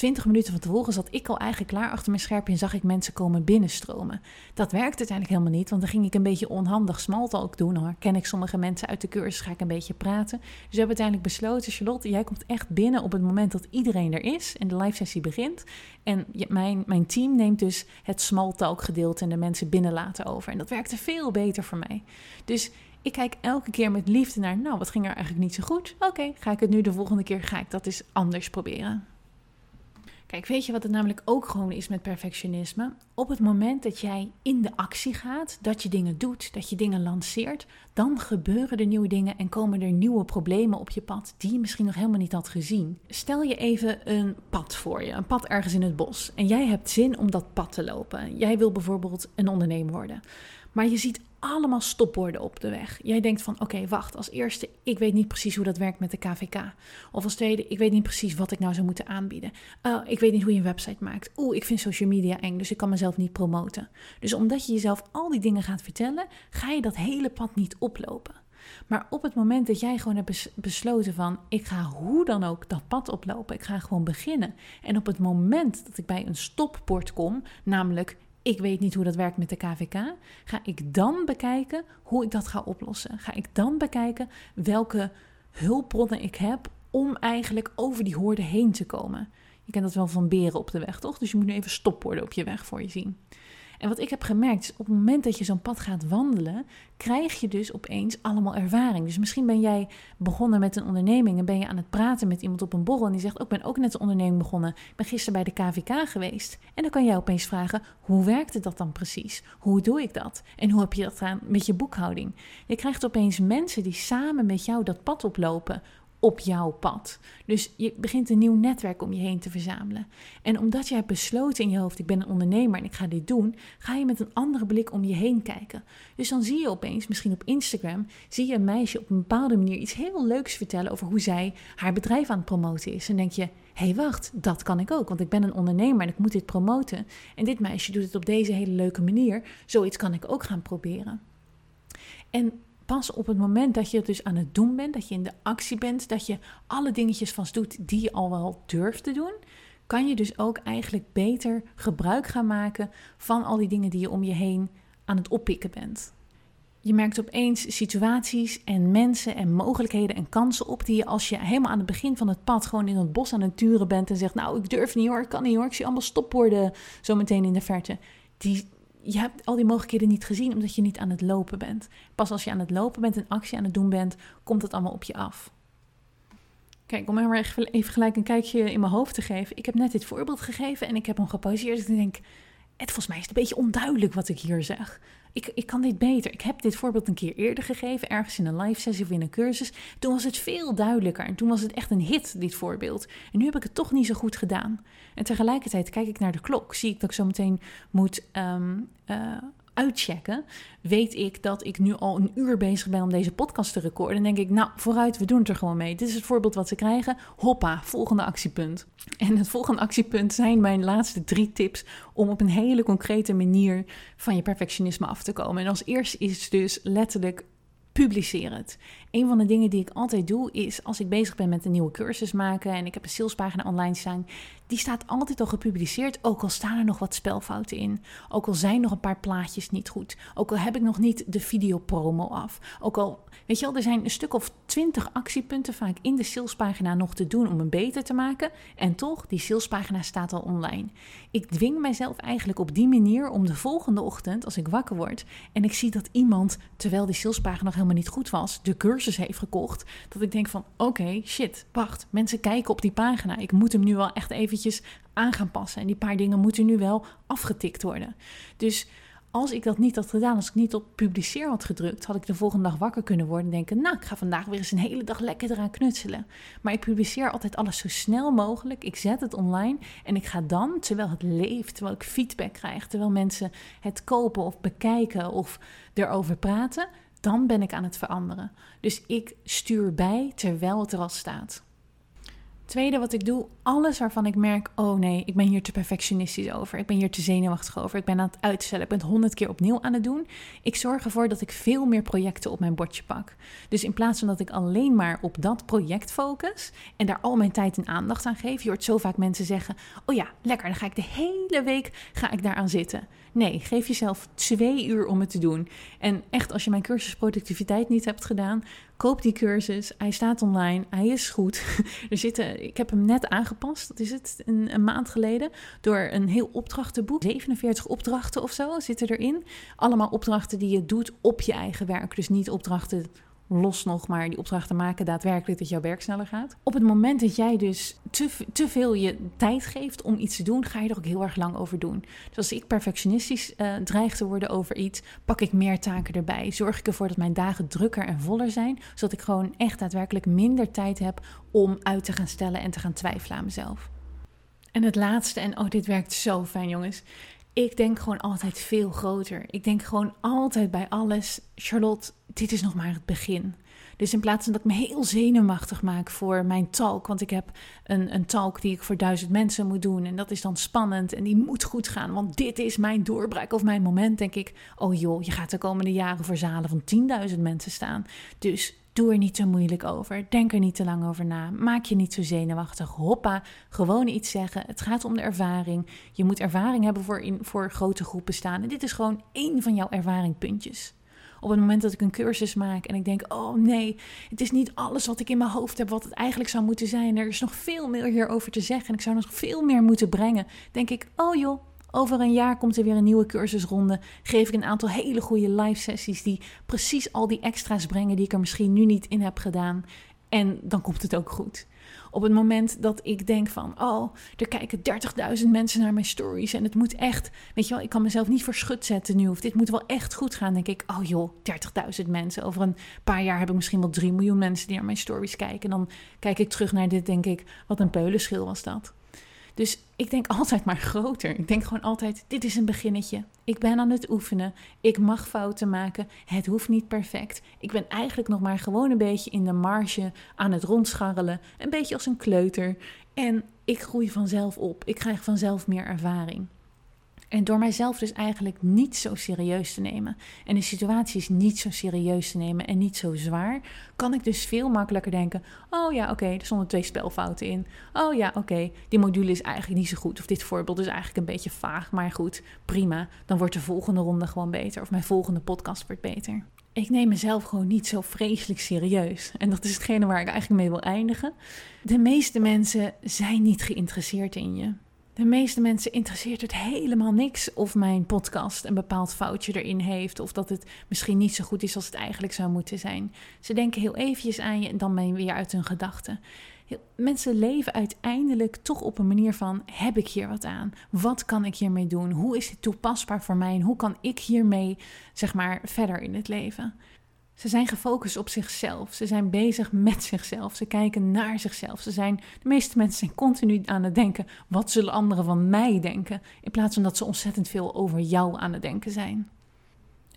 20 minuten van tevoren zat ik al eigenlijk klaar achter mijn schermpje en zag ik mensen komen binnenstromen. Dat werkte uiteindelijk helemaal niet, want dan ging ik een beetje onhandig smalltalk doen. Hoor. Ken ik sommige mensen uit de cursus, ga ik een beetje praten. Dus we hebben uiteindelijk besloten, Charlotte, jij komt echt binnen op het moment dat iedereen er is en de live sessie begint. En mijn, mijn team neemt dus het smalltalk gedeelte en de mensen binnen laten over. En dat werkte veel beter voor mij. Dus ik kijk elke keer met liefde naar, nou, wat ging er eigenlijk niet zo goed? Oké, ga ik het nu de volgende keer, ga ik dat eens anders proberen. Kijk, weet je wat het namelijk ook gewoon is met perfectionisme? Op het moment dat jij in de actie gaat, dat je dingen doet, dat je dingen lanceert, dan gebeuren er nieuwe dingen en komen er nieuwe problemen op je pad die je misschien nog helemaal niet had gezien. Stel je even een pad voor je, een pad ergens in het bos, en jij hebt zin om dat pad te lopen. Jij wil bijvoorbeeld een ondernemer worden. Maar je ziet allemaal stopwoorden op de weg. Jij denkt van oké, wacht, als eerste, ik weet niet precies hoe dat werkt met de KVK. Of als tweede, ik weet niet precies wat ik nou zou moeten aanbieden. Uh, ik weet niet hoe je een website maakt. Oeh, ik vind social media eng, dus ik kan mezelf niet promoten. Dus omdat je jezelf al die dingen gaat vertellen, ga je dat hele pad niet oplopen. Maar op het moment dat jij gewoon hebt besloten van ik ga hoe dan ook dat pad oplopen, ik ga gewoon beginnen. En op het moment dat ik bij een stopbord kom, namelijk ik weet niet hoe dat werkt met de KVK. Ga ik dan bekijken hoe ik dat ga oplossen? Ga ik dan bekijken welke hulpbronnen ik heb om eigenlijk over die hoorde heen te komen? Je kent dat wel van beren op de weg, toch? Dus je moet nu even stopwoorden op je weg voor je zien. En wat ik heb gemerkt is op het moment dat je zo'n pad gaat wandelen, krijg je dus opeens allemaal ervaring. Dus misschien ben jij begonnen met een onderneming en ben je aan het praten met iemand op een borrel en die zegt: oh, Ik ben ook net een onderneming begonnen. Ik ben gisteren bij de KVK geweest. En dan kan jij opeens vragen: Hoe werkte dat dan precies? Hoe doe ik dat? En hoe heb je dat gedaan met je boekhouding? Je krijgt opeens mensen die samen met jou dat pad oplopen op jouw pad. Dus je begint een nieuw netwerk om je heen te verzamelen. En omdat je hebt besloten in je hoofd: ik ben een ondernemer en ik ga dit doen, ga je met een andere blik om je heen kijken. Dus dan zie je opeens, misschien op Instagram, zie je een meisje op een bepaalde manier iets heel leuks vertellen over hoe zij haar bedrijf aan het promoten is. En denk je: hé, hey, wacht, dat kan ik ook, want ik ben een ondernemer en ik moet dit promoten. En dit meisje doet het op deze hele leuke manier. Zoiets kan ik ook gaan proberen. En pas op het moment dat je het dus aan het doen bent, dat je in de actie bent, dat je alle dingetjes vast doet die je al wel durft te doen, kan je dus ook eigenlijk beter gebruik gaan maken van al die dingen die je om je heen aan het oppikken bent. Je merkt opeens situaties en mensen en mogelijkheden en kansen op die je als je helemaal aan het begin van het pad gewoon in het bos aan het turen bent en zegt, nou ik durf niet hoor, ik kan niet hoor, ik zie allemaal zo meteen in de verte. Die je hebt al die mogelijkheden niet gezien omdat je niet aan het lopen bent. Pas als je aan het lopen bent en actie aan het doen bent, komt het allemaal op je af. Kijk, om maar even gelijk een kijkje in mijn hoofd te geven. Ik heb net dit voorbeeld gegeven en ik heb hem gepauzeerd. Dus ik denk, het, volgens mij is het een beetje onduidelijk wat ik hier zeg. Ik, ik kan dit beter. Ik heb dit voorbeeld een keer eerder gegeven, ergens in een live sessie of in een cursus. Toen was het veel duidelijker en toen was het echt een hit, dit voorbeeld. En nu heb ik het toch niet zo goed gedaan. En tegelijkertijd kijk ik naar de klok, zie ik dat ik zo meteen moet um, uitchecken, weet ik dat ik nu al een uur bezig ben om deze podcast te recorden. En denk ik, nou, vooruit, we doen het er gewoon mee. Dit is het voorbeeld wat ze krijgen. Hoppa, volgende actiepunt. En het volgende actiepunt zijn mijn laatste drie tips om op een hele concrete manier van je perfectionisme af te komen. En als eerste is dus letterlijk publiceer het. Een van de dingen die ik altijd doe is als ik bezig ben met een nieuwe cursus maken en ik heb een salespagina online staan, die staat altijd al gepubliceerd, ook al staan er nog wat spelfouten in. Ook al zijn nog een paar plaatjes niet goed. Ook al heb ik nog niet de videopromo af. Ook al, weet je wel, er zijn een stuk of twintig actiepunten vaak in de salespagina nog te doen om hem beter te maken. En toch, die salespagina staat al online. Ik dwing mijzelf eigenlijk op die manier om de volgende ochtend, als ik wakker word en ik zie dat iemand, terwijl die salespagina nog helemaal niet goed was, de cursus heeft gekocht, dat ik denk van oké, shit, wacht, mensen kijken op die pagina. Ik moet hem nu wel echt eventjes aan gaan passen. En die paar dingen moeten nu wel afgetikt worden. Dus als ik dat niet had gedaan, als ik niet op publiceer had gedrukt, had ik de volgende dag wakker kunnen worden en denken: Nou, ik ga vandaag weer eens een hele dag lekker eraan knutselen. Maar ik publiceer altijd alles zo snel mogelijk. Ik zet het online en ik ga dan, terwijl het leeft, terwijl ik feedback krijg, terwijl mensen het kopen of bekijken of erover praten, dan ben ik aan het veranderen. Dus ik stuur bij terwijl het er al staat. Tweede wat ik doe, alles waarvan ik merk, oh nee, ik ben hier te perfectionistisch over. Ik ben hier te zenuwachtig over. Ik ben aan het uitstellen. Ik ben het honderd keer opnieuw aan het doen. Ik zorg ervoor dat ik veel meer projecten op mijn bordje pak. Dus in plaats van dat ik alleen maar op dat project focus en daar al mijn tijd en aandacht aan geef. Je hoort zo vaak mensen zeggen, oh ja, lekker, dan ga ik de hele week ga ik daaraan zitten. Nee, geef jezelf twee uur om het te doen. En echt, als je mijn cursus productiviteit niet hebt gedaan, koop die cursus. Hij staat online, hij is goed. Er zitten, ik heb hem net aangepast, dat is het, een, een maand geleden, door een heel opdrachtenboek. 47 opdrachten of zo zitten erin. Allemaal opdrachten die je doet op je eigen werk. Dus niet opdrachten los nog maar die opdrachten maken daadwerkelijk dat jouw werk sneller gaat. Op het moment dat jij dus te, te veel je tijd geeft om iets te doen, ga je er ook heel erg lang over doen. Dus als ik perfectionistisch uh, dreig te worden over iets, pak ik meer taken erbij. Zorg ik ervoor dat mijn dagen drukker en voller zijn, zodat ik gewoon echt daadwerkelijk minder tijd heb om uit te gaan stellen en te gaan twijfelen aan mezelf. En het laatste, en oh, dit werkt zo fijn, jongens. Ik denk gewoon altijd veel groter. Ik denk gewoon altijd bij alles, Charlotte, dit is nog maar het begin. Dus in plaats van dat ik me heel zenuwachtig maak voor mijn talk, want ik heb een, een talk die ik voor duizend mensen moet doen en dat is dan spannend en die moet goed gaan, want dit is mijn doorbraak of mijn moment, denk ik, oh joh, je gaat de komende jaren voor zalen van 10.000 mensen staan. Dus Doe er niet zo moeilijk over. Denk er niet te lang over na. Maak je niet zo zenuwachtig. Hoppa, gewoon iets zeggen. Het gaat om de ervaring. Je moet ervaring hebben voor, in, voor grote groepen staan. En dit is gewoon één van jouw ervaringpuntjes. Op het moment dat ik een cursus maak en ik denk: oh nee, het is niet alles wat ik in mijn hoofd heb, wat het eigenlijk zou moeten zijn. Er is nog veel meer hierover te zeggen en ik zou nog veel meer moeten brengen. Denk ik: oh joh, over een jaar komt er weer een nieuwe cursusronde. Geef ik een aantal hele goede live sessies die precies al die extra's brengen die ik er misschien nu niet in heb gedaan. En dan komt het ook goed. Op het moment dat ik denk van, oh, er kijken 30.000 mensen naar mijn stories en het moet echt, weet je wel, ik kan mezelf niet voor zetten nu of dit moet wel echt goed gaan, denk ik, oh joh, 30.000 mensen. Over een paar jaar heb ik misschien wel 3 miljoen mensen die naar mijn stories kijken. En dan kijk ik terug naar dit, denk ik, wat een peulenschil was dat. Dus ik denk altijd maar groter. Ik denk gewoon altijd: dit is een beginnetje. Ik ben aan het oefenen. Ik mag fouten maken. Het hoeft niet perfect. Ik ben eigenlijk nog maar gewoon een beetje in de marge aan het rondscharrelen. Een beetje als een kleuter. En ik groei vanzelf op. Ik krijg vanzelf meer ervaring. En door mijzelf dus eigenlijk niet zo serieus te nemen en de situaties niet zo serieus te nemen en niet zo zwaar, kan ik dus veel makkelijker denken: oh ja, oké, er stonden twee spelfouten in. Oh ja, oké, die module is eigenlijk niet zo goed. Of dit voorbeeld is eigenlijk een beetje vaag, maar goed, prima. Dan wordt de volgende ronde gewoon beter. Of mijn volgende podcast wordt beter. Ik neem mezelf gewoon niet zo vreselijk serieus. En dat is hetgene waar ik eigenlijk mee wil eindigen. De meeste mensen zijn niet geïnteresseerd in je. De meeste mensen interesseert het helemaal niks of mijn podcast een bepaald foutje erin heeft. Of dat het misschien niet zo goed is als het eigenlijk zou moeten zijn. Ze denken heel eventjes aan je en dan ben je weer uit hun gedachten. Mensen leven uiteindelijk toch op een manier van: heb ik hier wat aan? Wat kan ik hiermee doen? Hoe is dit toepasbaar voor mij? En hoe kan ik hiermee, zeg maar, verder in het leven? Ze zijn gefocust op zichzelf. Ze zijn bezig met zichzelf. Ze kijken naar zichzelf. Ze zijn, de meeste mensen zijn continu aan het denken: wat zullen anderen van mij denken? In plaats van dat ze ontzettend veel over jou aan het denken zijn.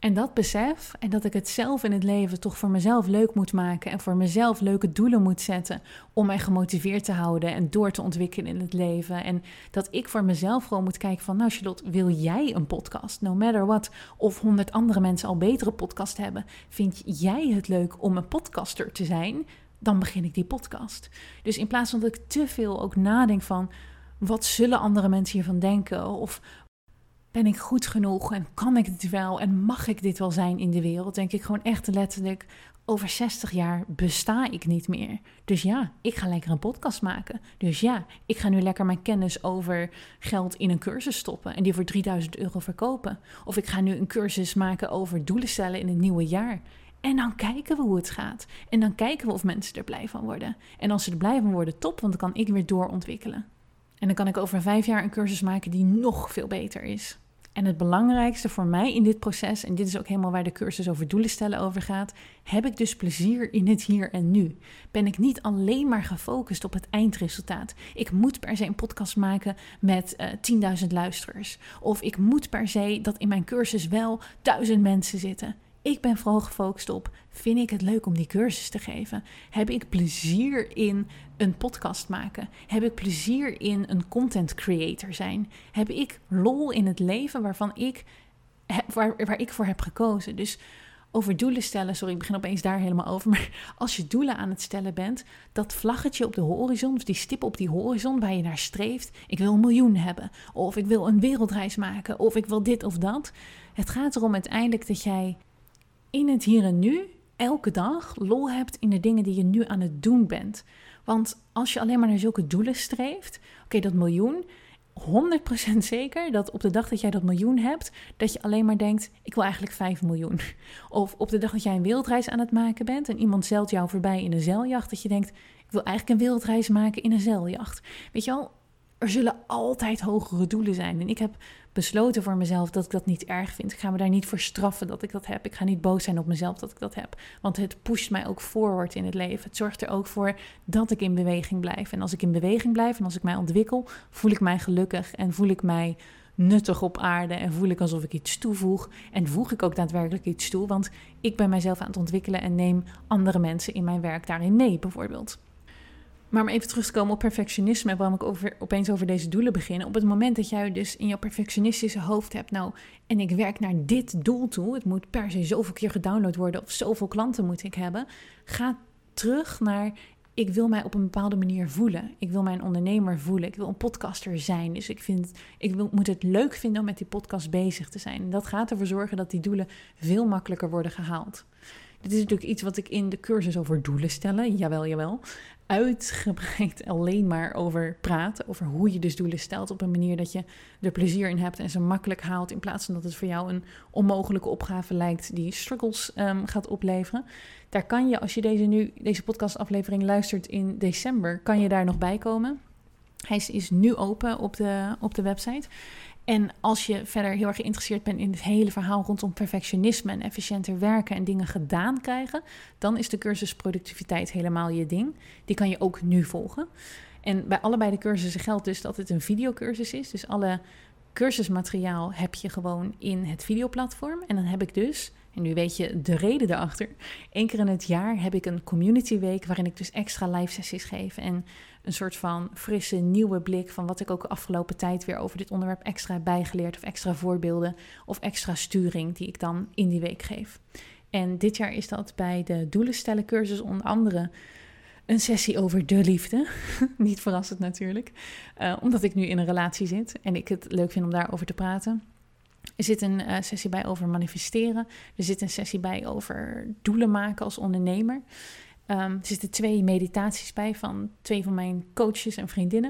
En dat besef en dat ik het zelf in het leven toch voor mezelf leuk moet maken en voor mezelf leuke doelen moet zetten om mij gemotiveerd te houden en door te ontwikkelen in het leven. En dat ik voor mezelf gewoon moet kijken van, nou Charlotte, wil jij een podcast? No matter what. Of honderd andere mensen al betere podcast hebben. Vind jij het leuk om een podcaster te zijn? Dan begin ik die podcast. Dus in plaats van dat ik te veel ook nadenk van, wat zullen andere mensen hiervan denken? Of ben ik goed genoeg en kan ik dit wel en mag ik dit wel zijn in de wereld? Denk ik gewoon echt letterlijk, over 60 jaar besta ik niet meer. Dus ja, ik ga lekker een podcast maken. Dus ja, ik ga nu lekker mijn kennis over geld in een cursus stoppen en die voor 3000 euro verkopen. Of ik ga nu een cursus maken over doelen stellen in het nieuwe jaar. En dan kijken we hoe het gaat. En dan kijken we of mensen er blij van worden. En als ze er blij van worden, top, want dan kan ik weer doorontwikkelen. En dan kan ik over vijf jaar een cursus maken die nog veel beter is. En het belangrijkste voor mij in dit proces, en dit is ook helemaal waar de cursus over doelen stellen over gaat, heb ik dus plezier in het hier en nu. Ben ik niet alleen maar gefocust op het eindresultaat. Ik moet per se een podcast maken met uh, eh, 10.000 luisteraars. Of ik moet per se dat in mijn cursus wel 1000 mensen zitten. Ik ben vooral gefocust op: vind ik het leuk om die cursus te geven? Heb ik plezier in een podcast maken? Heb ik plezier in een content creator zijn? Heb ik lol in het leven waarvan ik, waar, waar ik voor heb gekozen? Dus over doelen stellen, sorry, ik begin opeens daar helemaal over. Maar als je doelen aan het stellen bent, dat vlaggetje op de horizon, of die stip op die horizon waar je naar streeft. Ik wil een miljoen hebben, of ik wil een wereldreis maken, of ik wil dit of dat. Het gaat erom uiteindelijk dat jij in het hier en nu elke dag lol hebt in de dingen die je nu aan het doen bent. Want als je alleen maar naar zulke doelen streeft, oké, dat miljoen, 100% zeker dat op de dag dat jij dat miljoen hebt, dat je alleen maar denkt: ik wil eigenlijk 5 miljoen. Of op de dag dat jij een wereldreis aan het maken bent en iemand zeilt jou voorbij in een zeiljacht, dat je denkt: ik wil eigenlijk een wereldreis maken in een zeiljacht. Weet je wel, er zullen altijd hogere doelen zijn. En ik heb besloten voor mezelf dat ik dat niet erg vind. Ik ga me daar niet voor straffen dat ik dat heb. Ik ga niet boos zijn op mezelf dat ik dat heb. Want het pusht mij ook forward in het leven. Het zorgt er ook voor dat ik in beweging blijf. En als ik in beweging blijf en als ik mij ontwikkel, voel ik mij gelukkig en voel ik mij nuttig op aarde en voel ik alsof ik iets toevoeg en voeg ik ook daadwerkelijk iets toe, want ik ben mijzelf aan het ontwikkelen en neem andere mensen in mijn werk daarin mee, bijvoorbeeld. Maar om even terug te komen op perfectionisme en waarom ik opeens over deze doelen begin. Op het moment dat jij dus in jouw perfectionistische hoofd hebt, nou, en ik werk naar dit doel toe, het moet per se zoveel keer gedownload worden of zoveel klanten moet ik hebben, ga terug naar ik wil mij op een bepaalde manier voelen. Ik wil mijn ondernemer voelen. Ik wil een podcaster zijn. Dus ik, vind, ik wil, moet het leuk vinden om met die podcast bezig te zijn. Dat gaat ervoor zorgen dat die doelen veel makkelijker worden gehaald. Dit is natuurlijk iets wat ik in de cursus over doelen stellen, jawel, jawel, uitgebreid alleen maar over praat. Over hoe je dus doelen stelt op een manier dat je er plezier in hebt en ze makkelijk haalt. In plaats van dat het voor jou een onmogelijke opgave lijkt die struggles um, gaat opleveren. Daar kan je, als je deze, nu, deze podcastaflevering luistert in december, kan je daar nog bij komen. Hij is nu open op de, op de website. En als je verder heel erg geïnteresseerd bent in het hele verhaal rondom perfectionisme en efficiënter werken en dingen gedaan krijgen, dan is de cursus productiviteit helemaal je ding. Die kan je ook nu volgen. En bij allebei de cursussen geldt dus dat het een videocursus is. Dus alle cursusmateriaal heb je gewoon in het videoplatform. En dan heb ik dus, en nu weet je de reden daarachter, één keer in het jaar heb ik een community week waarin ik dus extra live sessies geef. En een soort van frisse, nieuwe blik van wat ik ook de afgelopen tijd weer over dit onderwerp extra bijgeleerd of extra voorbeelden of extra sturing die ik dan in die week geef. En dit jaar is dat bij de doelen stellen cursus onder andere een sessie over de liefde. Niet verrassend natuurlijk, uh, omdat ik nu in een relatie zit en ik het leuk vind om daarover te praten. Er zit een uh, sessie bij over manifesteren. Er zit een sessie bij over doelen maken als ondernemer. Um, er zitten twee meditaties bij van twee van mijn coaches en vriendinnen.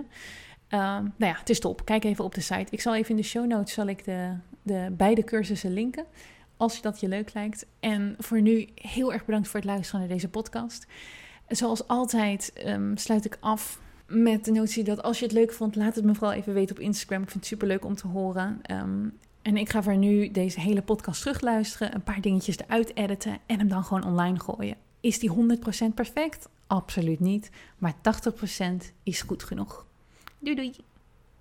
Um, nou ja, het is top. Kijk even op de site. Ik zal even in de show notes zal ik de, de beide cursussen linken. Als dat je leuk lijkt. En voor nu heel erg bedankt voor het luisteren naar deze podcast. Zoals altijd um, sluit ik af met de notie dat als je het leuk vond, laat het me vooral even weten op Instagram. Ik vind het super leuk om te horen. En ik ga voor nu deze hele podcast terugluisteren, een paar dingetjes eruit editen en hem dan gewoon online gooien. Is die 100% perfect? Absoluut niet. Maar 80% is goed genoeg. Doei doei!